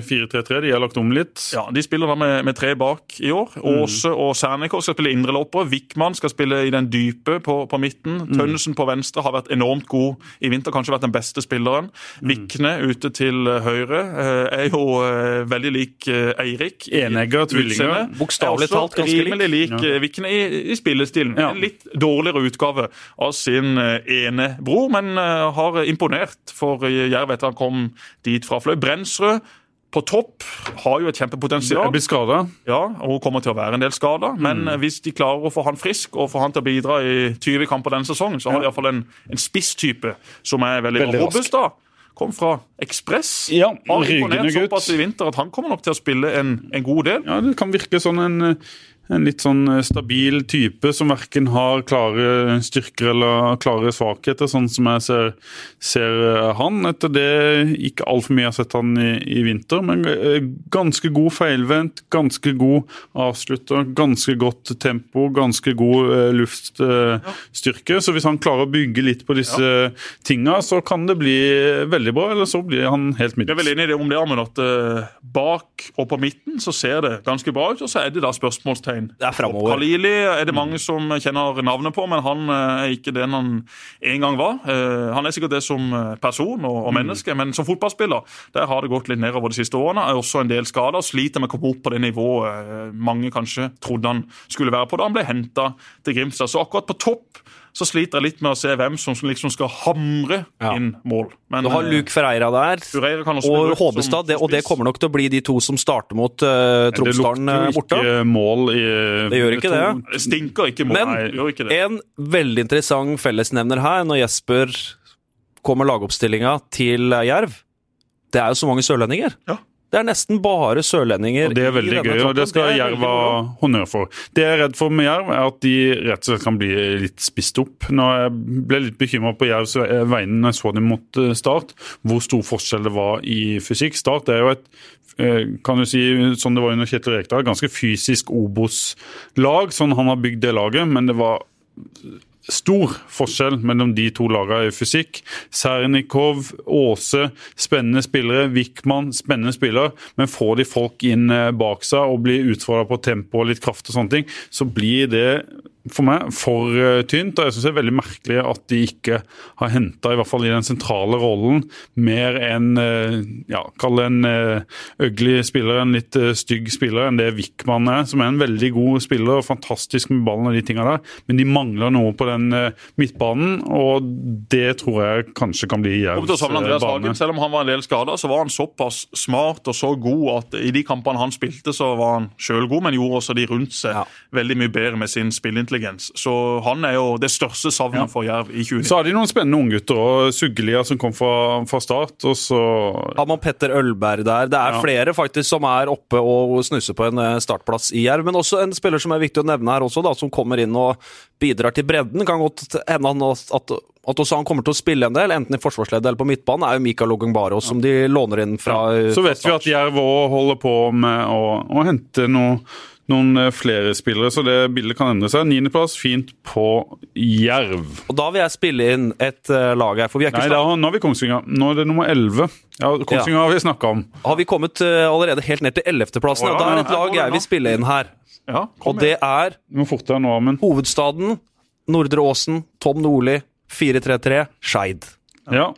Speaker 1: 4-3-3, de har lagt om litt.
Speaker 2: Ja, De spiller da med, med tre bak i år.
Speaker 1: Mm.
Speaker 2: Og Sernikov skal spille indreløpere. Wickman skal spille i den dype på, på midten.
Speaker 1: Mm.
Speaker 2: Tønnesen på venstre har vært enormt god i vinter, kanskje vært den beste spilleren.
Speaker 1: Mm.
Speaker 2: Vikne ute til høyre eh, er jo eh, veldig lik eh, Eirik.
Speaker 1: Enegger, tvillinger.
Speaker 3: Bokstavelig talt ganske lik.
Speaker 2: Rimelig lik ja. Vikne i, i spillestilen.
Speaker 1: Ja.
Speaker 2: En litt dårligere utgave av sin eh, ene bror, men eh, har imponert for eh, Jerv etter han kom dit fra Fløy. Brensrud på topp har jo et
Speaker 1: Jeg
Speaker 2: kjempepotensial.
Speaker 1: blir skada.
Speaker 2: Ja, og hun kommer til å være en del skada. Men
Speaker 1: Mm.
Speaker 2: eh, hvis de klarer å få han frisk og få han til å bidra i 20 kamper denne sesongen, så har de iallfall en, en spisstype som er veldig,
Speaker 1: Veldig
Speaker 2: robust. da. Kom fra Ekspress.
Speaker 1: Ja,
Speaker 2: har imponert såpass i vinter at han kommer nok til å spille en, en god del.
Speaker 1: Ja, det kan virke sånn en, en litt sånn stabil type som verken har klare styrker eller klare svakheter, sånn som jeg ser, ser han. Etter det ikke altfor mye jeg har sett han i, i vinter, men eh, ganske god feilvendt, ganske god avslutter, ganske godt tempo, ganske god eh, luftstyrke. Så hvis han klarer å bygge litt på disse tinga, så kan det bli veldig bra, eller så blir han helt
Speaker 2: Jeg er vel
Speaker 1: middels.
Speaker 2: enig i det om det, Amund, at eh, bak og på midten så ser det ganske bra ut, og så er det da spørsmålstegn.
Speaker 3: Det er framover.
Speaker 2: Khalili er det mange som kjenner navnet på, men han eh, er ikke den han en gang var. Eh, Han er sikkert det som eh, person og, og menneske, men som fotballspiller der har det gått litt nedover de siste årene. Er også en del skader, sliter med å komme opp på det nivået mange kanskje trodde han skulle være på da han ble henta til Grimstad. Så akkurat på topp så sliter jeg litt med å se hvem som liksom skal hamre
Speaker 3: Ja.
Speaker 2: inn mål. Men,
Speaker 3: Du har
Speaker 2: eh,
Speaker 3: Luke Ferreira der.
Speaker 2: Ferreira kan også spille
Speaker 3: Og Håbestad, det, og det kommer nok til å bli de to som starter mot uh, Tromsdalen
Speaker 1: lukter Det
Speaker 3: lukter
Speaker 1: ikke mål i
Speaker 3: Det gjør ikke det.
Speaker 2: Det stinker ikke mål.
Speaker 3: Men
Speaker 2: Nei, det gjør ikke det.
Speaker 3: en veldig interessant fellesnevner her, når Jesper kommer lagoppstillinga til eh, Jerv, det er jo så mange sørlendinger.
Speaker 2: Ja.
Speaker 3: Det er nesten bare sørlendinger.
Speaker 1: Og Det er veldig gøy, og det skal
Speaker 3: det
Speaker 1: Jerv ha honnør for. Det jeg er redd for med Jerv, er at de rett og slett kan bli litt spist opp. Når jeg ble litt bekymra på Jervs vegne når jeg så dem mot eh, Start, hvor stor forskjell det var i fysikk. Start er jo et eh, kan du si, sånn det var under Kjetil Rekdal, ganske fysisk Obos-lag. Sånn han har bygd det laget, men det var stor forskjell mellom de to lagene i fysikk. Sernikov, Åse, spennende spillere. Wickman, spennende spiller. Men får de folk inn eh, bak seg og blir utfordra på tempo og litt kraft og sånne ting, så blir det for meg for eh, tynt. Og jeg syns det er veldig merkelig at de ikke har henta, i hvert fall i den sentrale rollen, mer enn eh, ja, kall det en eh, ugly spiller, en litt stygg spiller, enn det Wickman er, som er en veldig god spiller og fantastisk med ballen og de tinga der. Men de mangler noe på den midtbanen, og det tror jeg kanskje kan bli Jervs bane.
Speaker 2: Hagen. Selv om han var en del skada, så var han såpass smart og så god at i de kampene han spilte, så var han sjøl god, men gjorde også de rundt seg
Speaker 3: Ja.
Speaker 2: veldig mye bedre med sin spilleintelligens. Så han er jo det største savnet
Speaker 1: Ja.
Speaker 2: for Jerv i 2019.
Speaker 1: Så har de noen spennende unggutter og Suggelia som kom fra, fra start, og så
Speaker 3: Har man Petter Ølberg der. Det er
Speaker 1: Ja.
Speaker 3: flere faktisk som er oppe og snusser på en eh, startplass i Jerv. Men også en spiller som er viktig å nevne her også, da, som kommer inn og bidrar til bredden. Kan godt hende han at, at også han kommer til å spille en del, enten i forsvarsleddet eller på midtbanen, er jo Mikael Ogunbaro, som de låner inn fra
Speaker 1: Så vet vi at Jerv òg holder på med å, å hente noe, noen eh, flere spillere, så det bildet kan endre seg. Niendeplass, fint på Jerv.
Speaker 3: Og da vil jeg spille inn et eh, lag her, for vi er ikke
Speaker 1: Nei, da, nå har vi Kongsvinger. Nå er det nummer 11. Ja, Kongsvinger har vi snakka om.
Speaker 3: Har vi kommet eh, allerede helt ned til 11.-plassen?
Speaker 2: Oh, ja,
Speaker 3: da er det et lag jeg vil spille inn her.
Speaker 2: Ja, kom
Speaker 3: Og det er
Speaker 1: fortere nå,
Speaker 3: hovedstaden, Nordre Åsen, Tom Nordli, 4-3-3, Skeid.
Speaker 1: Ja.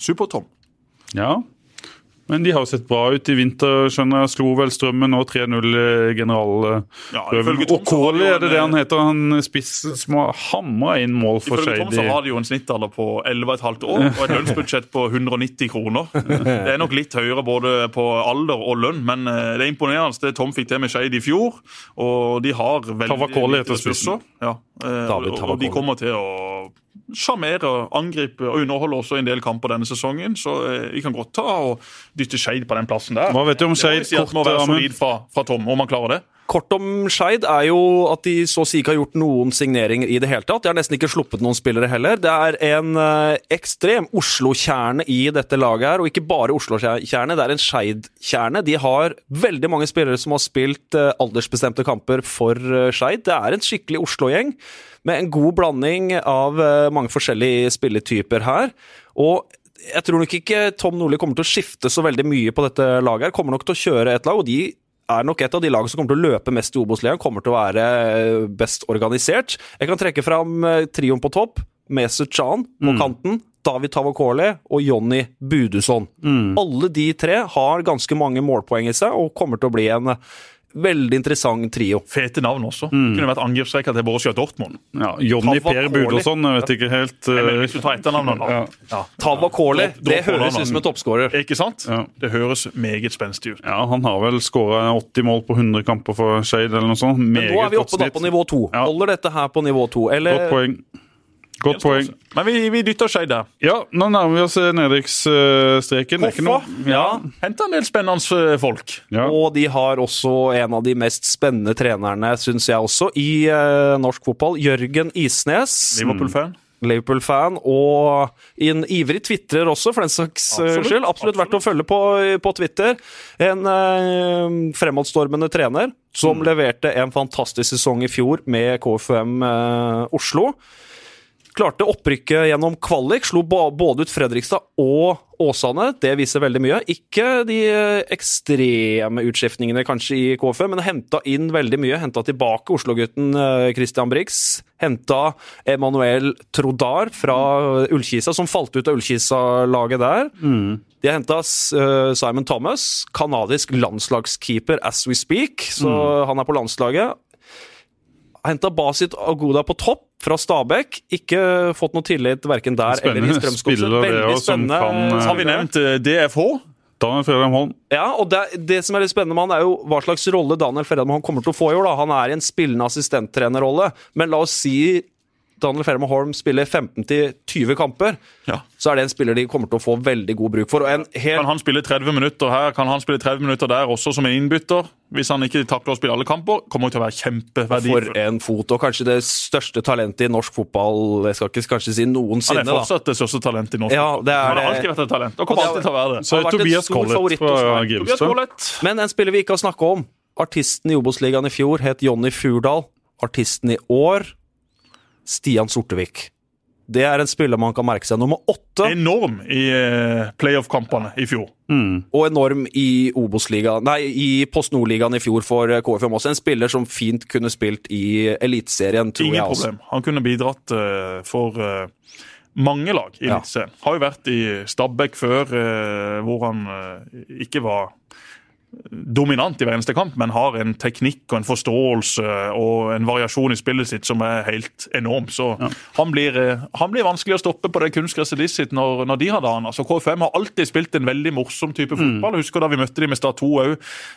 Speaker 2: Super-Tom.
Speaker 1: ja. Men de har jo sett bra ut i vinter, skjønner jeg. Slo vel Strømmen og 3-0 generalprøven.
Speaker 2: Ja,
Speaker 1: generalprøven.
Speaker 2: Tom
Speaker 1: og Kåli, er det det han heter? Han spissen som har hamra inn mål for
Speaker 2: Ifølge Tom så har de jo en snittalder på 11,5 år og et lønnsbudsjett på 190 kroner. Det er nok litt høyere både på alder og lønn, men eh, det er imponerende det Tom fikk til med Skeid i fjor. Og de har veldig
Speaker 1: Tavakoli heter spissen.
Speaker 2: Ja, eh,
Speaker 3: David
Speaker 2: og, og de kommer til å sjarmere, angripe og underholde også en del kamper denne sesongen. Så eh, vi kan godt ta og dytte Skeid på den plassen der.
Speaker 1: Hva vet du om Skeid
Speaker 2: si
Speaker 1: kort,
Speaker 2: må være solid fra, fra Tom, om han klarer det.
Speaker 3: Kort om Skeid er jo at de så å si ikke har gjort noen signeringer i det hele tatt. De har nesten ikke sluppet noen spillere heller. Det er en eh, ekstrem Oslo-kjerne i dette laget her, og ikke bare Oslo-kjerne, det er en Skeid-kjerne. De har veldig mange spillere som har spilt eh, aldersbestemte kamper for uh, Skeid. Det er en skikkelig Oslo-gjeng med en god blanding av eh, mange forskjellige spilletyper her. Og jeg tror nok ikke Tom Nordli kommer til å skifte så veldig mye på dette laget. her, Kommer nok til å kjøre et lag, og de er nok et av de lagene som kommer til å løpe mest i Obos-ligaen. Kommer til å være eh, best organisert. Jeg kan trekke fram eh, trioen på topp. Mesut Chan på kanten. David Tavakoli og Jonny Budusson. Alle de tre har ganske mange målpoeng i seg og kommer til å bli en veldig interessant trio.
Speaker 2: Fete navn også. Kunne vært angrepsstreker til Borussia Dortmund.
Speaker 1: Ja, Jonny Per. Budosson, jeg vet ikke helt
Speaker 2: Men
Speaker 1: eh,
Speaker 2: hvis du tar etternavnet nå
Speaker 1: Ja.
Speaker 2: ja.
Speaker 3: Tavakoli, det høres ut som en toppskårer.
Speaker 2: Ikke sant?
Speaker 1: Ja.
Speaker 2: Det høres meget spenstig ut.
Speaker 1: Ja, Han har vel skåra 80 mål på 100 kamper for Skeid eller noe sånt. Meget
Speaker 3: Nå er vi oppe da på nivå to. Holder dette her på nivå to? Eller
Speaker 1: Godt poeng. Godt poeng.
Speaker 2: Men vi, vi dytter der.
Speaker 1: Ja, nå nærmer vi oss eh, nedrykksstreken. Hoffa noe Ja.
Speaker 2: Henta en del spennende eh, folk.
Speaker 1: ja.
Speaker 3: Og de har også en av de mest spennende trenerne, syns jeg også, i eh, norsk fotball. Jørgen Isnes.
Speaker 2: Liverpool-fan.
Speaker 3: Liverpool-fan, og en ivrig tvitrer også, for den saks
Speaker 2: Absolutt,
Speaker 3: skyld. Absolutt verdt å følge på, på Twitter. En eh, fremadstormende trener som leverte en fantastisk sesong i fjor med KFUM eh, Oslo. Klarte opprykket gjennom kvalik, slo både ut Fredrikstad og Åsane. Det viser veldig mye. Ikke de eh, ekstreme utskiftningene kanskje i KFU, men henta inn veldig mye. Henta tilbake Oslo-gutten eh, Christian Brix. Henta Emanuel Trodar fra Ullkisa, som falt ut av Ullkisa-laget der. De har henta Simon Thomas, kanadisk landslagskeeper as we speak, så han er på landslaget. Henta Basit Agoda på topp fra Stabæk. Ikke fått noe tillit verken der eller i
Speaker 1: Spennende
Speaker 3: Strømsgodset. Veldig
Speaker 1: også, som
Speaker 3: spennende.
Speaker 1: kan, eh,
Speaker 2: Har vi nevnt eh, DFH?
Speaker 1: Daniel Fredheim Holm.
Speaker 3: Ja, og det, det som er litt spennende med han, er jo hva slags rolle Daniel Fredheim kommer til å få i år. da. Han er i en spillende assistenttrenerrolle, men la oss si Daniel Fredheim Holm spiller 15-20 kamper,
Speaker 2: Ja.
Speaker 3: så er det en spiller de kommer til å få veldig god bruk for. Og en
Speaker 2: Kan han spille 30 minutter her, kan han spille 30 minutter der også som en innbytter? Hvis han ikke takler å spille alle kamper, kommer han til å være
Speaker 3: for en fot, og kanskje det største talentet i norsk fotball Jeg skal ikke kanskje si noensinne.
Speaker 2: Han er
Speaker 3: da.
Speaker 2: fortsatt det største talentet i norsk
Speaker 3: Ja,
Speaker 2: fotball.
Speaker 3: det er
Speaker 2: Han har alltid vært et talent, og kommer alltid til å være det.
Speaker 1: Så Tobias Collett fra Grimstad.
Speaker 3: Men en spiller vi ikke har snakka om. Artisten i Obos-ligaen i fjor het Jonny Furdal. Artisten i år Stian Sortevik. Det er en spiller man kan merke seg. Nummer åtte,
Speaker 2: Enorm i eh, playoff-kampene i fjor.
Speaker 3: og enorm i Obos-ligaen Nei, i Post Nord-ligaen i fjor for eh, KFM også. En spiller som fint kunne spilt i Eliteserien, tror
Speaker 2: Ingen
Speaker 3: jeg. Ingen
Speaker 2: problem. Han kunne bidratt eh, for mange lag i
Speaker 3: Ja.
Speaker 2: Har jo vært i Stabæk før, eh, hvor han eh, ikke var dominant i hver eneste kamp, men har en teknikk og en forståelse og en variasjon i spillet sitt som er helt enorm. Så han, blir, eh, han blir vanskelig å stoppe på det kunstgresset sitt når, når de hadde han. Altså, KFM har alltid spilt en veldig morsom type fotball. Mm. husker da vi møtte de med Stad 2 òg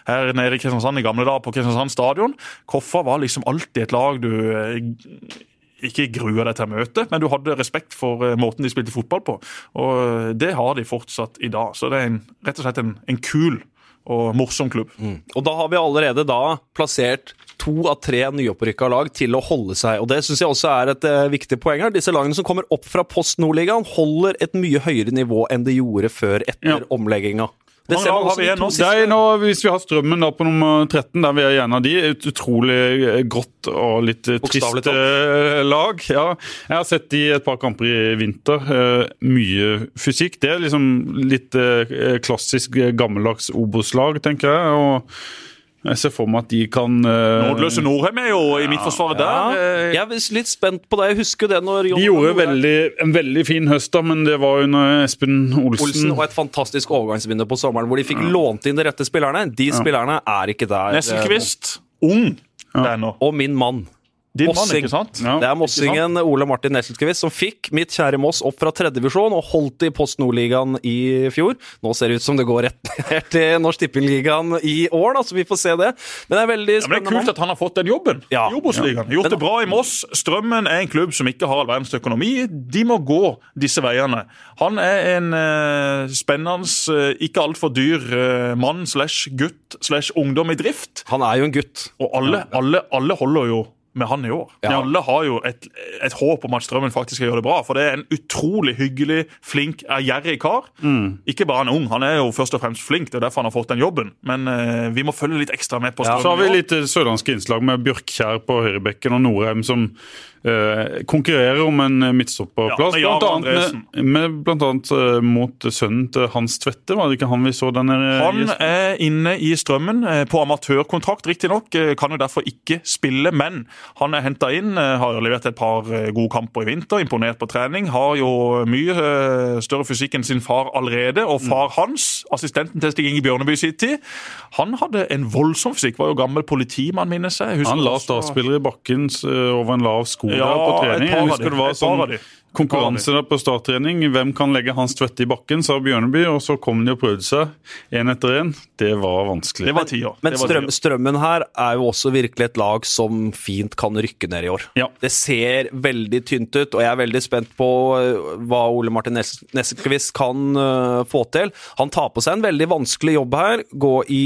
Speaker 2: her nede i Kristiansand i gamle dager, på Kristiansand stadion. Koffa var liksom alltid et lag du eh, ikke grua deg til å møte, men du hadde respekt for eh, måten de spilte fotball på. Og det har de fortsatt i dag. Så det er en, rett og slett en, en kul og morsom klubb.
Speaker 3: Og da har vi allerede da plassert to av tre nyopprykka lag til å holde seg. Og Det syns jeg også er et uh, viktig poeng her. Disse lagene som kommer opp fra Post Nordligaen, holder et mye høyere nivå enn de gjorde før etter
Speaker 1: Ja.
Speaker 3: omlegginga. Det ser man også
Speaker 2: vi
Speaker 3: to siste-
Speaker 1: nå, Hvis vi har Strømmen da på nummer 13, der vi er en av de, et utrolig eh, grått og litt eh, trist eh, lag. Ja, jeg har sett de et par kamper i vinter. Mye fysikk. Det er liksom litt klassisk gammeldags Obos-lag, tenker jeg. og jeg ser for meg at de kan uh...
Speaker 2: Nådeløse Nordheim er jo i midtforsvaret der. Eh,
Speaker 3: Jeg er litt spent på det. Jeg husker det når Jon
Speaker 1: De gjorde veldig, en veldig fin høst, da, men det var under Espen Olsen.
Speaker 3: Olsen og et fantastisk overgangsvindu på sommeren, hvor de fikk lånt inn de rette spillerne. De spillerne er ikke der.
Speaker 2: Nesselquist, ung trener.
Speaker 3: Og min mann.
Speaker 2: Din mann,
Speaker 3: Mossing.
Speaker 2: ikke sant?
Speaker 1: Ja.
Speaker 3: Det er mossingen Ole Martin Nesselskvist som fikk mitt kjære Moss opp fra tredjevisjon og holdt det i Post Nord-ligaen i fjor. Nå ser det ut som det går rett ned til Norsk Tippeligaen i år, da, så vi får se det. Men det er veldig
Speaker 2: Ja, men Det er kult at han har fått den jobben
Speaker 3: Ja.
Speaker 2: i Obos-ligaen. Gjort det bra i Moss. Strømmen er en klubb som ikke har all verdens økonomi. De må gå disse veiene. Han er en uh, spennende, eh, ikke altfor dyr uh, mann slash gutt slash ungdom i drift.
Speaker 3: Han er jo en gutt.
Speaker 2: Og alle, alle, alle holder jo med han i år.
Speaker 3: Ja.
Speaker 2: Alle har jo et, et håp om at Strømmen faktisk skal gjøre det bra. For det er en utrolig hyggelig, flink, ærgjerrig kar. Ikke bare han er ung, han er jo først og fremst flink. Det er derfor han har fått den jobben. Men eh, vi må følge litt ekstra med på Strømmen. Ja.
Speaker 1: Så har vi litt eh, sørlandske innslag med Bjørkkjær på høyrebekken og Norheim som konkurrerer om en eh, midtstopperplass.
Speaker 2: Ja,
Speaker 1: annet med, blant annet eh, mot sønnen til Hans Tvedte. var det ikke han vi så denne?
Speaker 2: Han er inne i strømmen, eh, på amatørkontrakt riktignok. Kan jo derfor ikke spille, men han er henta inn. eh, Har levert et par eh, gode kamper i vinter, imponert på trening. Har jo mye eh, større fysikk enn sin far allerede. Og far hans, assistenten til Stig Inge Bjørneby i sin tid, han hadde en voldsom fysikk. Var jo gammel politimann, minnes jeg. Husker
Speaker 1: Han la startspillere i bakken eh, over en lav sko
Speaker 2: Ja,
Speaker 1: på trening. Jeg husker det var sånn
Speaker 2: av de.
Speaker 1: konkurranse der på starttrening. Hvem kan legge Hans Tvette i bakken, sa Bjørneby. Og så kom de og prøvde seg, én etter én. Det var vanskelig.
Speaker 2: Det var tida.
Speaker 3: Men
Speaker 2: Det
Speaker 3: strøm. Strømmen her er jo også virkelig et lag som fint kan rykke ned i år.
Speaker 1: Ja.
Speaker 3: Det ser veldig tynt ut, og jeg er veldig spent på øh, hva Ole Martin Nes- kan øh, få til. Han tar på seg en veldig vanskelig jobb her. Gå i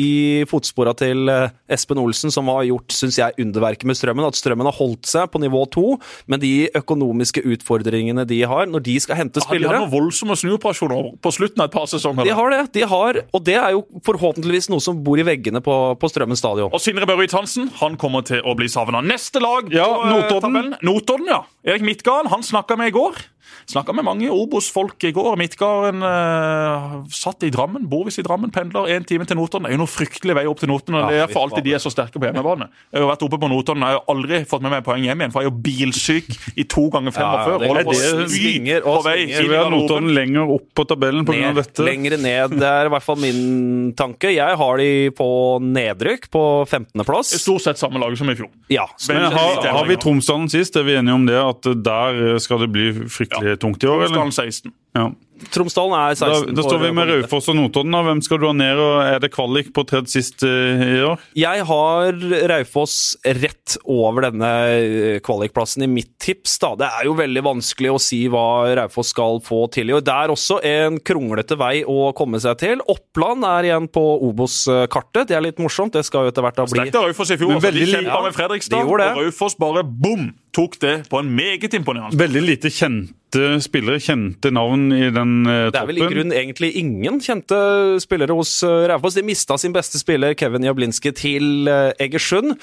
Speaker 3: fotspora til øh, Espen Olsen, som har gjort synes jeg, underverket med Strømmen. At Strømmen har holdt seg på nivå to, men de økonomiske utfordringene de har når de skal hente
Speaker 2: Hadde de har noen voldsomme snuoperasjoner på slutten av et par sesonger?
Speaker 3: de har det, de har, og det er jo forhåpentligvis noe som bor i veggene på, på Strømmen stadion.
Speaker 2: Og Sindre Børre Hansen han kommer til å bli savna. Neste lag på, ja,
Speaker 1: Notodden.
Speaker 2: tabellen. Notodden, ja. Erik Midtgarden han snakka med i går. Snakka med mange Obos-folk i går. Midtgarden eh, satt i Drammen, bor visst i Drammen, pendler én time til Notodden. Det er jo noe fryktelig vei opp til Notodden. og
Speaker 3: Ja,
Speaker 2: Det er for alltid de er så sterke på hjemmebane. Jeg har vært oppe på Notodden, jeg har jo aldri fått med meg poeng hjem igjen, for jeg er jo bilsyk i to ganger fem
Speaker 3: Ja, før.
Speaker 2: Og på
Speaker 1: det
Speaker 3: svinger
Speaker 2: på
Speaker 3: og
Speaker 2: vei
Speaker 3: svinger.
Speaker 1: Vi har. Notodden lenger opp på tabellen pga.
Speaker 3: Ned,
Speaker 1: dette.
Speaker 3: lengre ned. Det er i hvert fall min tanke. Jeg har de på nedrykk, på 15.-plass.
Speaker 2: Stort sett samme lag som i fjor.
Speaker 3: Ja,
Speaker 1: Men har, har vi Tromsdalen sist? Er vi enige om det? At der skal det bli fryktelig tungt i år? eller?
Speaker 2: Tromsdalen 16.
Speaker 1: Ja.
Speaker 3: Tromsdalen er 16.
Speaker 1: da står vi med Raufoss og Notodden. da. Hvem skal du ha ned? og Er det kvalik på tredje sist eh, i år?
Speaker 3: Jeg har Raufoss rett over denne eh, kvalikplassen i mitt tips. da. Det er jo veldig vanskelig å si hva Raufoss skal få til i år. Det er også en kronglete vei å komme seg til. Oppland er igjen på Obos-kartet. Det er litt morsomt. Det skal jo etter hvert da bli
Speaker 2: Sterkt av Raufoss i fjor. Altså, de kjempa
Speaker 3: Ja,
Speaker 2: med Fredrikstad,
Speaker 3: de det.
Speaker 2: og Raufoss bare bom! Tok det på en meget imponerende
Speaker 1: Veldig lite kjente spillere, kjente navn i den toppen.
Speaker 3: Det er vel i grunn egentlig ingen kjente spillere hos uh, Raufoss. De mista sin beste spiller, Kevin Jablinski, til eh, Egersund.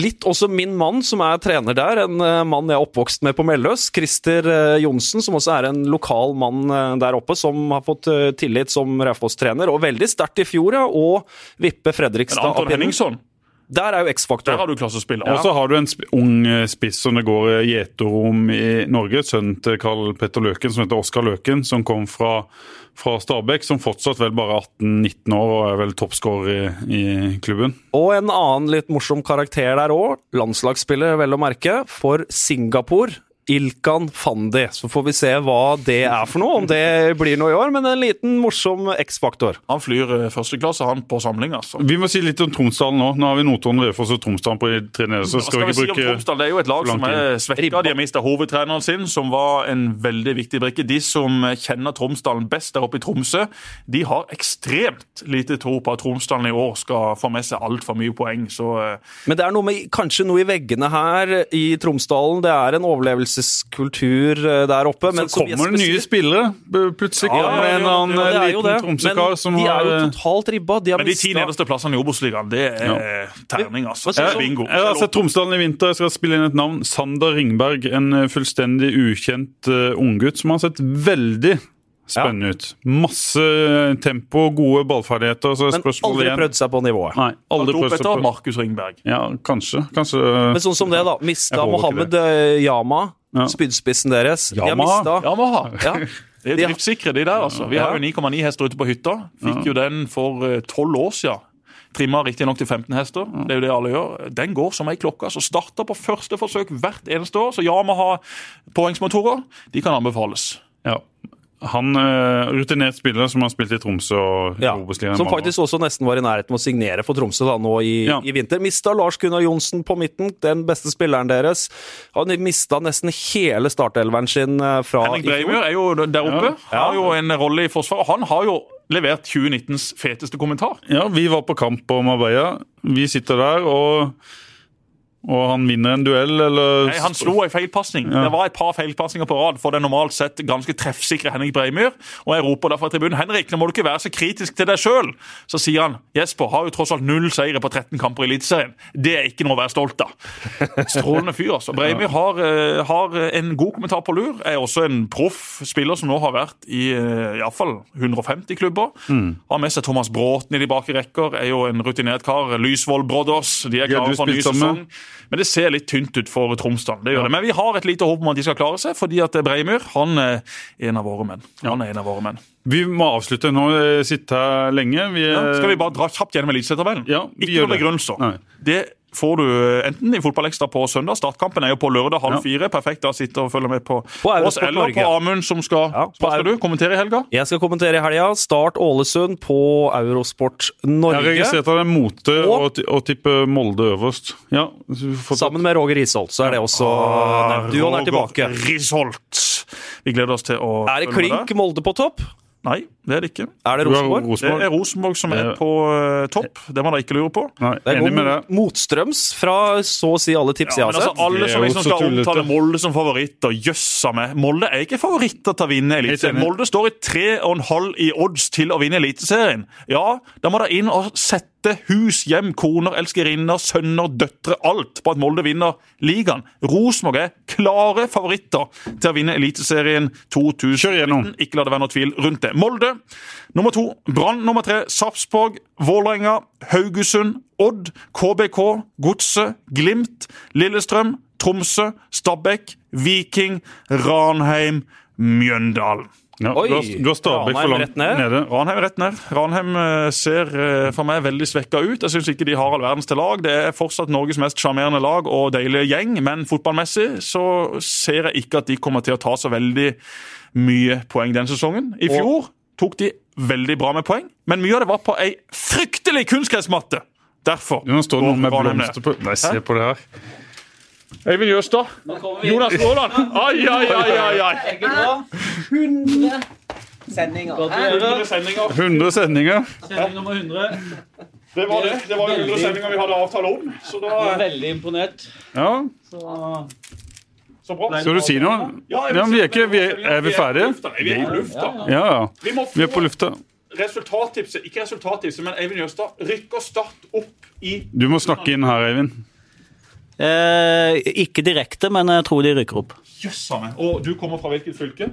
Speaker 3: Litt også min mann, som er trener der, en eh, mann jeg er oppvokst med på Melløs. Christer eh, Johnsen, som også er en lokal mann eh, der oppe, som har fått eh, tillit som Raufoss-trener. Og veldig sterkt i fjor, ja. Og vippe Fredrikstad Men
Speaker 2: Anton
Speaker 3: pinnen. Der er jo X-faktor.
Speaker 2: Der har du klassespiller.
Speaker 1: Og så har du en sp ung eh, spiss som det går eh, gjeter om i Norge. Sønnen til Karl Petter Løken, som heter Oskar Løken, som kom fra, fra Stabæk. Som fortsatt vel bare 18-19 år og er vel toppskårer i, i klubben.
Speaker 3: Og en annen litt morsom karakter der òg, landslagsspiller vel å merke, for Singapore. Ilkan Fandi. Så får vi se hva det er for noe, om det blir noe i år. Men en liten morsom X-faktor.
Speaker 2: Han flyr eh, førsteklasse han på samling, altså.
Speaker 1: Vi må si litt om Tromsdalen nå. Nå har vi Notodden, Raufoss og Tromsdalen på tre nede. Så
Speaker 2: Hva
Speaker 1: skal vi
Speaker 2: vi si
Speaker 1: ikke
Speaker 2: om Tromsdal? Det er jo et lag som er svekka. De har mista hovedtreneren sin, som var en veldig viktig brikke. De som kjenner Tromsdalen best der oppe i Tromsø, de har ekstremt lite tro på at Tromsdalen i år skal få med seg altfor mye poeng. Så eh,
Speaker 3: Men det er noe med, kanskje noe i veggene her i Tromsdalen. Det er en overlevelseskultur eh, der oppe. Men
Speaker 1: Så
Speaker 3: som
Speaker 1: kommer det nye spillere. Plutselig
Speaker 3: Ja,
Speaker 1: kommer
Speaker 3: ja,
Speaker 1: en
Speaker 3: ja,
Speaker 1: annen
Speaker 3: ja, det er jo
Speaker 1: liten
Speaker 3: det.
Speaker 1: Tromsø-kar
Speaker 3: Men
Speaker 1: som
Speaker 3: de er jo
Speaker 1: eh,
Speaker 3: totalt ribba. De har
Speaker 2: men de ti nederste plassene i Obos-ligaen, det er terning, altså. Er bingo.
Speaker 1: Jeg har sett Tromsdalen i vinter. Jeg skal spille inn et navn. Sander Ringberg. En fullstendig ukjent uh, unggutt som har sett veldig spennende ut. Masse tempo, gode ballferdigheter. Så er
Speaker 3: Men aldri
Speaker 1: igjen
Speaker 3: prøvd seg på nivået.
Speaker 1: Nei, aldri prøvd seg på
Speaker 2: Markus Ringberg.
Speaker 1: Ja, kanskje. Kanskje
Speaker 3: Men sånn som det, da. Mista Mohammed eh, Yama,
Speaker 1: Ja.
Speaker 3: spydspissen deres. De har
Speaker 2: mista.
Speaker 3: Ja.
Speaker 2: Det er jo driftssikre, de der. altså. Vi har jo 9,9 hester ute på hytta. Fikk jo den for eh, tolv år siden. Trimma riktignok til 15 hester, det er jo det alle gjør. Den går som ei klokke. Så starter på første forsøk hvert eneste år. Så Yamaha påhengsmotorer, de kan anbefales.
Speaker 1: Ja. Han uh, rutinert spiller som har spilt i Tromsø og
Speaker 3: Ja,
Speaker 1: Obos-ligaen
Speaker 3: som faktisk også nesten var i nærheten med å signere for Tromsø da, nå i,
Speaker 1: Ja.
Speaker 3: i vinter. Mista Lars Gunnar Johnsen på midten, den beste spilleren deres. Han mista nesten hele startelveren sin eh, fra
Speaker 2: Henrik. Breimyr er jo der oppe.
Speaker 3: Ja.
Speaker 2: Har jo en rolle i forsvaret. Han har jo levert 2019s feteste kommentar.
Speaker 1: Ja, vi var på kamp på Marbella. Vi sitter der, og, og han vinner en duell, eller
Speaker 2: Nei, Han slo en feilpasning.
Speaker 1: Ja.
Speaker 2: Det var et par feilpasninger på rad for den normalt sett ganske treffsikre Henrik Breimyr. Og jeg roper derfor i tribunen Henrik, nå må du ikke være så kritisk til deg sjøl. Så sier han Jesper har jo tross alt null seire på 13 kamper i Eliteserien. Det er ikke noe å være stolt av. Strålende fyr, altså. Breimyr har, eh, har en god kommentar på lur. Er også en proff spiller som nå har vært i uh, iallfall 150 klubber. Har med seg Thomas Bråten i de bakre rekker. Er jo en rutinert kar. Lysvold Brothers. De er klare for en ny sesong. Men det ser litt tynt ut for Tromsdal. det gjør det. Men vi har et lite håp om at de skal klare seg, fordi at Breimyr han er en av våre menn. Han er en av våre menn.
Speaker 1: Vi må avslutte nå. Jeg sitter her lenge. Vi,
Speaker 2: Ja,
Speaker 1: eh,
Speaker 2: skal vi bare dra kjapt gjennom eliteserietabellen?
Speaker 1: Ja,
Speaker 2: Ikke noen begrunnelser. Det får du enten i Fotballekstra på søndag. Startkampen er jo på lørdag halv fire. Perfekt da sitter og følger med på,
Speaker 3: På
Speaker 2: oss eller
Speaker 3: Norge.
Speaker 2: på Amund, som skal
Speaker 3: Ja,
Speaker 2: skal du kommentere i helga?
Speaker 3: Jeg skal kommentere i helga. Start Ålesund på Eurosport Norge.
Speaker 1: Jeg registrerte det mote
Speaker 3: Og-
Speaker 1: å tippe Molde øverst. Ja,
Speaker 3: Sammen med Roger Risholt, så er det også nevnt. Duoen er tilbake.
Speaker 2: Risholt. Vi gleder oss til å
Speaker 3: Er det klink Molde på topp?
Speaker 2: Nei, det er det ikke.
Speaker 3: Er det
Speaker 1: Rosenborg?
Speaker 3: Rosenborg?
Speaker 2: Det er Rosenborg som er på eh, topp. Det må dere ikke lure på.
Speaker 1: Nei,
Speaker 3: Det
Speaker 1: enig med det.
Speaker 3: motstrøms fra så å si alle tips
Speaker 2: Ja,
Speaker 3: jeg har sett.
Speaker 2: altså,
Speaker 1: alle er
Speaker 2: som liksom skal
Speaker 1: tullete.
Speaker 2: omtale Molde som favoritter, jøssa meg. Molde er ikke favoritter til å vinne Eliteserien. Molde står i tre og en halv i odds til å vinne Eliteserien. Ja, da må dere inn og sette hus, hjem, koner, elskerinner, sønner, døtre, alt på at Molde vinner ligaen. Rosenborg er klare favoritter til å vinne Eliteserien 2019. Ikke la det være noe tvil rundt det. Molde nummer to. Brann nummer tre. Sarpsborg, Vålerenga, Haugesund, Odd, KBK, Godset, Glimt, Lillestrøm, Tromsø, Stabæk, Viking, Ranheim, Mjøndalen.
Speaker 1: Ja,
Speaker 3: Oi,
Speaker 1: du har, du har Stabæk for langt nede.
Speaker 2: Ranheim rett ned. Ranheim eh, ser eh, for meg veldig svekka ut. Jeg syns ikke de har all verdens til lag. Det er fortsatt Norges mest sjarmerende lag og deilige gjeng, men fotballmessig så ser jeg ikke at de kommer til å ta så veldig mye poeng den sesongen. I fjor tok de veldig bra med poeng, men mye av det var på ei fryktelig kunstgressmatte. Derfor
Speaker 1: Nå står det noen med blomster på Nei, se på det her.
Speaker 2: Øyvind Jøstad. Jonas Aaland. Ai, ai, ai, ai, ai.
Speaker 4: 100 sendinger.
Speaker 2: 100 sendinger.
Speaker 1: 100 sendinger.
Speaker 4: Sending nummer 100.
Speaker 2: Det var det. Det var jo 100 sendinger vi hadde avtale om. Så da
Speaker 4: Veldig imponert.
Speaker 1: Ja,
Speaker 4: Så
Speaker 2: Så bra.
Speaker 1: Skal du si noe?
Speaker 2: Ja,
Speaker 1: Ja, men vi er ikke vi er, er vi ferdige?
Speaker 2: Vi er på lufta.
Speaker 1: Ja, ja.
Speaker 2: Vi må
Speaker 1: Vi er på lufta.
Speaker 2: resultattipset, ikke resultattipset, men Eivind Jøstad rykker Start opp i
Speaker 1: Du må snakke inn her, Eivind.
Speaker 4: Eh, Ikke direkte, men jeg tror de rykker opp.
Speaker 2: Jøssa meg. Og du kommer fra hvilket fylke?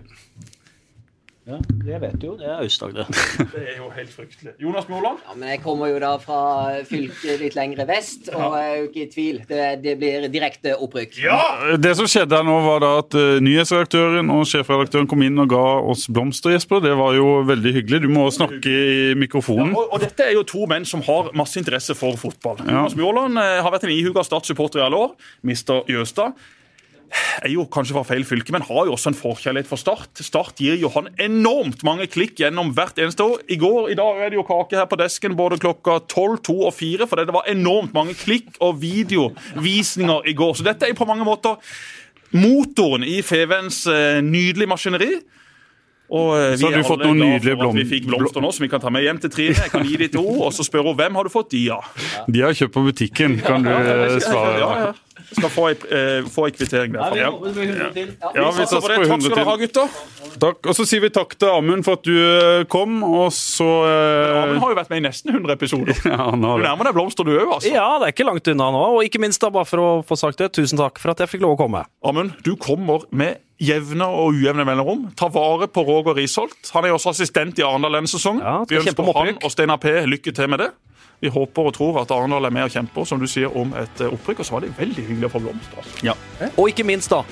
Speaker 4: Ja, Det vet du jo. Det er Aust-Agder.
Speaker 2: Det er jo helt fryktelig. Jonas Mjåland?
Speaker 5: Ja, men jeg kommer jo da fra fylket litt lengre vest, og jeg er jo ikke i tvil. Det, det blir direkte opprykk.
Speaker 2: Ja!
Speaker 1: Det som skjedde her nå, var da at eh, nyhetsredaktøren og sjefredaktøren kom inn og ga oss blomster, Jesper. Det var jo veldig hyggelig. Du må snakke i mikrofonen.
Speaker 2: Og, og dette er jo to menn som har masse interesse for fotball. Jonas Mjåland eh, har vært en ihuga Start-supporter i alle år. Mister Jøstad er jo kanskje fra feil fylke, men har jo også en forkjærlighet for Start. Start gir jo han enormt mange klikk gjennom hvert eneste år. I går, i dag er det jo kake her på desken både klokka 12, 2 og 4, for det var enormt mange klikk og videovisninger i går. Så dette er jo på mange måter motoren i Feven's eh, nydelige maskineri. Og vi
Speaker 1: Så har du fått noen nydelige
Speaker 2: blomster. vi fikk blomster nå, som vi kan ta med hjem til Trine. Jeg kan gi de to, og så spør hun hvem har du fått de av.
Speaker 1: De har kjøpt på butikken, kan du svare. svare.
Speaker 2: Ja, ja. Skal få ei, eh, kvittering derfra.
Speaker 4: håper det blir 100 til.
Speaker 1: Ja, vi
Speaker 2: Satser på det. Takk
Speaker 1: 100
Speaker 2: skal dere ha, gutter.
Speaker 1: Takk. Og så sier vi takk til Amund for at du eh, kom, og så eh,
Speaker 2: Amund har jo vært med i nesten 100 episoder.
Speaker 1: Ja, han
Speaker 2: Du
Speaker 1: har det.
Speaker 2: nærmer deg blomster, du òg, altså.
Speaker 3: Ja, det er ikke langt unna nå. Og ikke minst, da, bare for å få sagt det, tusen takk for at jeg fikk lov å komme.
Speaker 2: Amund, du kommer med jevne og ujevne mellomrom. Ta vare på Roger Risholt. Han er jo også assistent i Arendal denne sesongen.
Speaker 3: Ja,
Speaker 2: Vi ønsker han og Steinar P lykke til med det. Vi håper og tror at Arendal er med og kjemper som du sier, om et eh, opprykk. Og så var det veldig hyggelig å få blomster. Altså.
Speaker 3: Og ikke minst, da.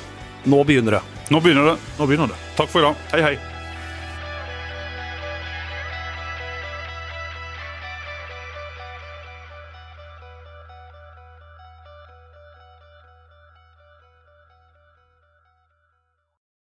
Speaker 3: Nå begynner det.
Speaker 1: Nå begynner det.
Speaker 2: Nå begynner det.
Speaker 1: Takk for i dag.
Speaker 2: Hei, hei.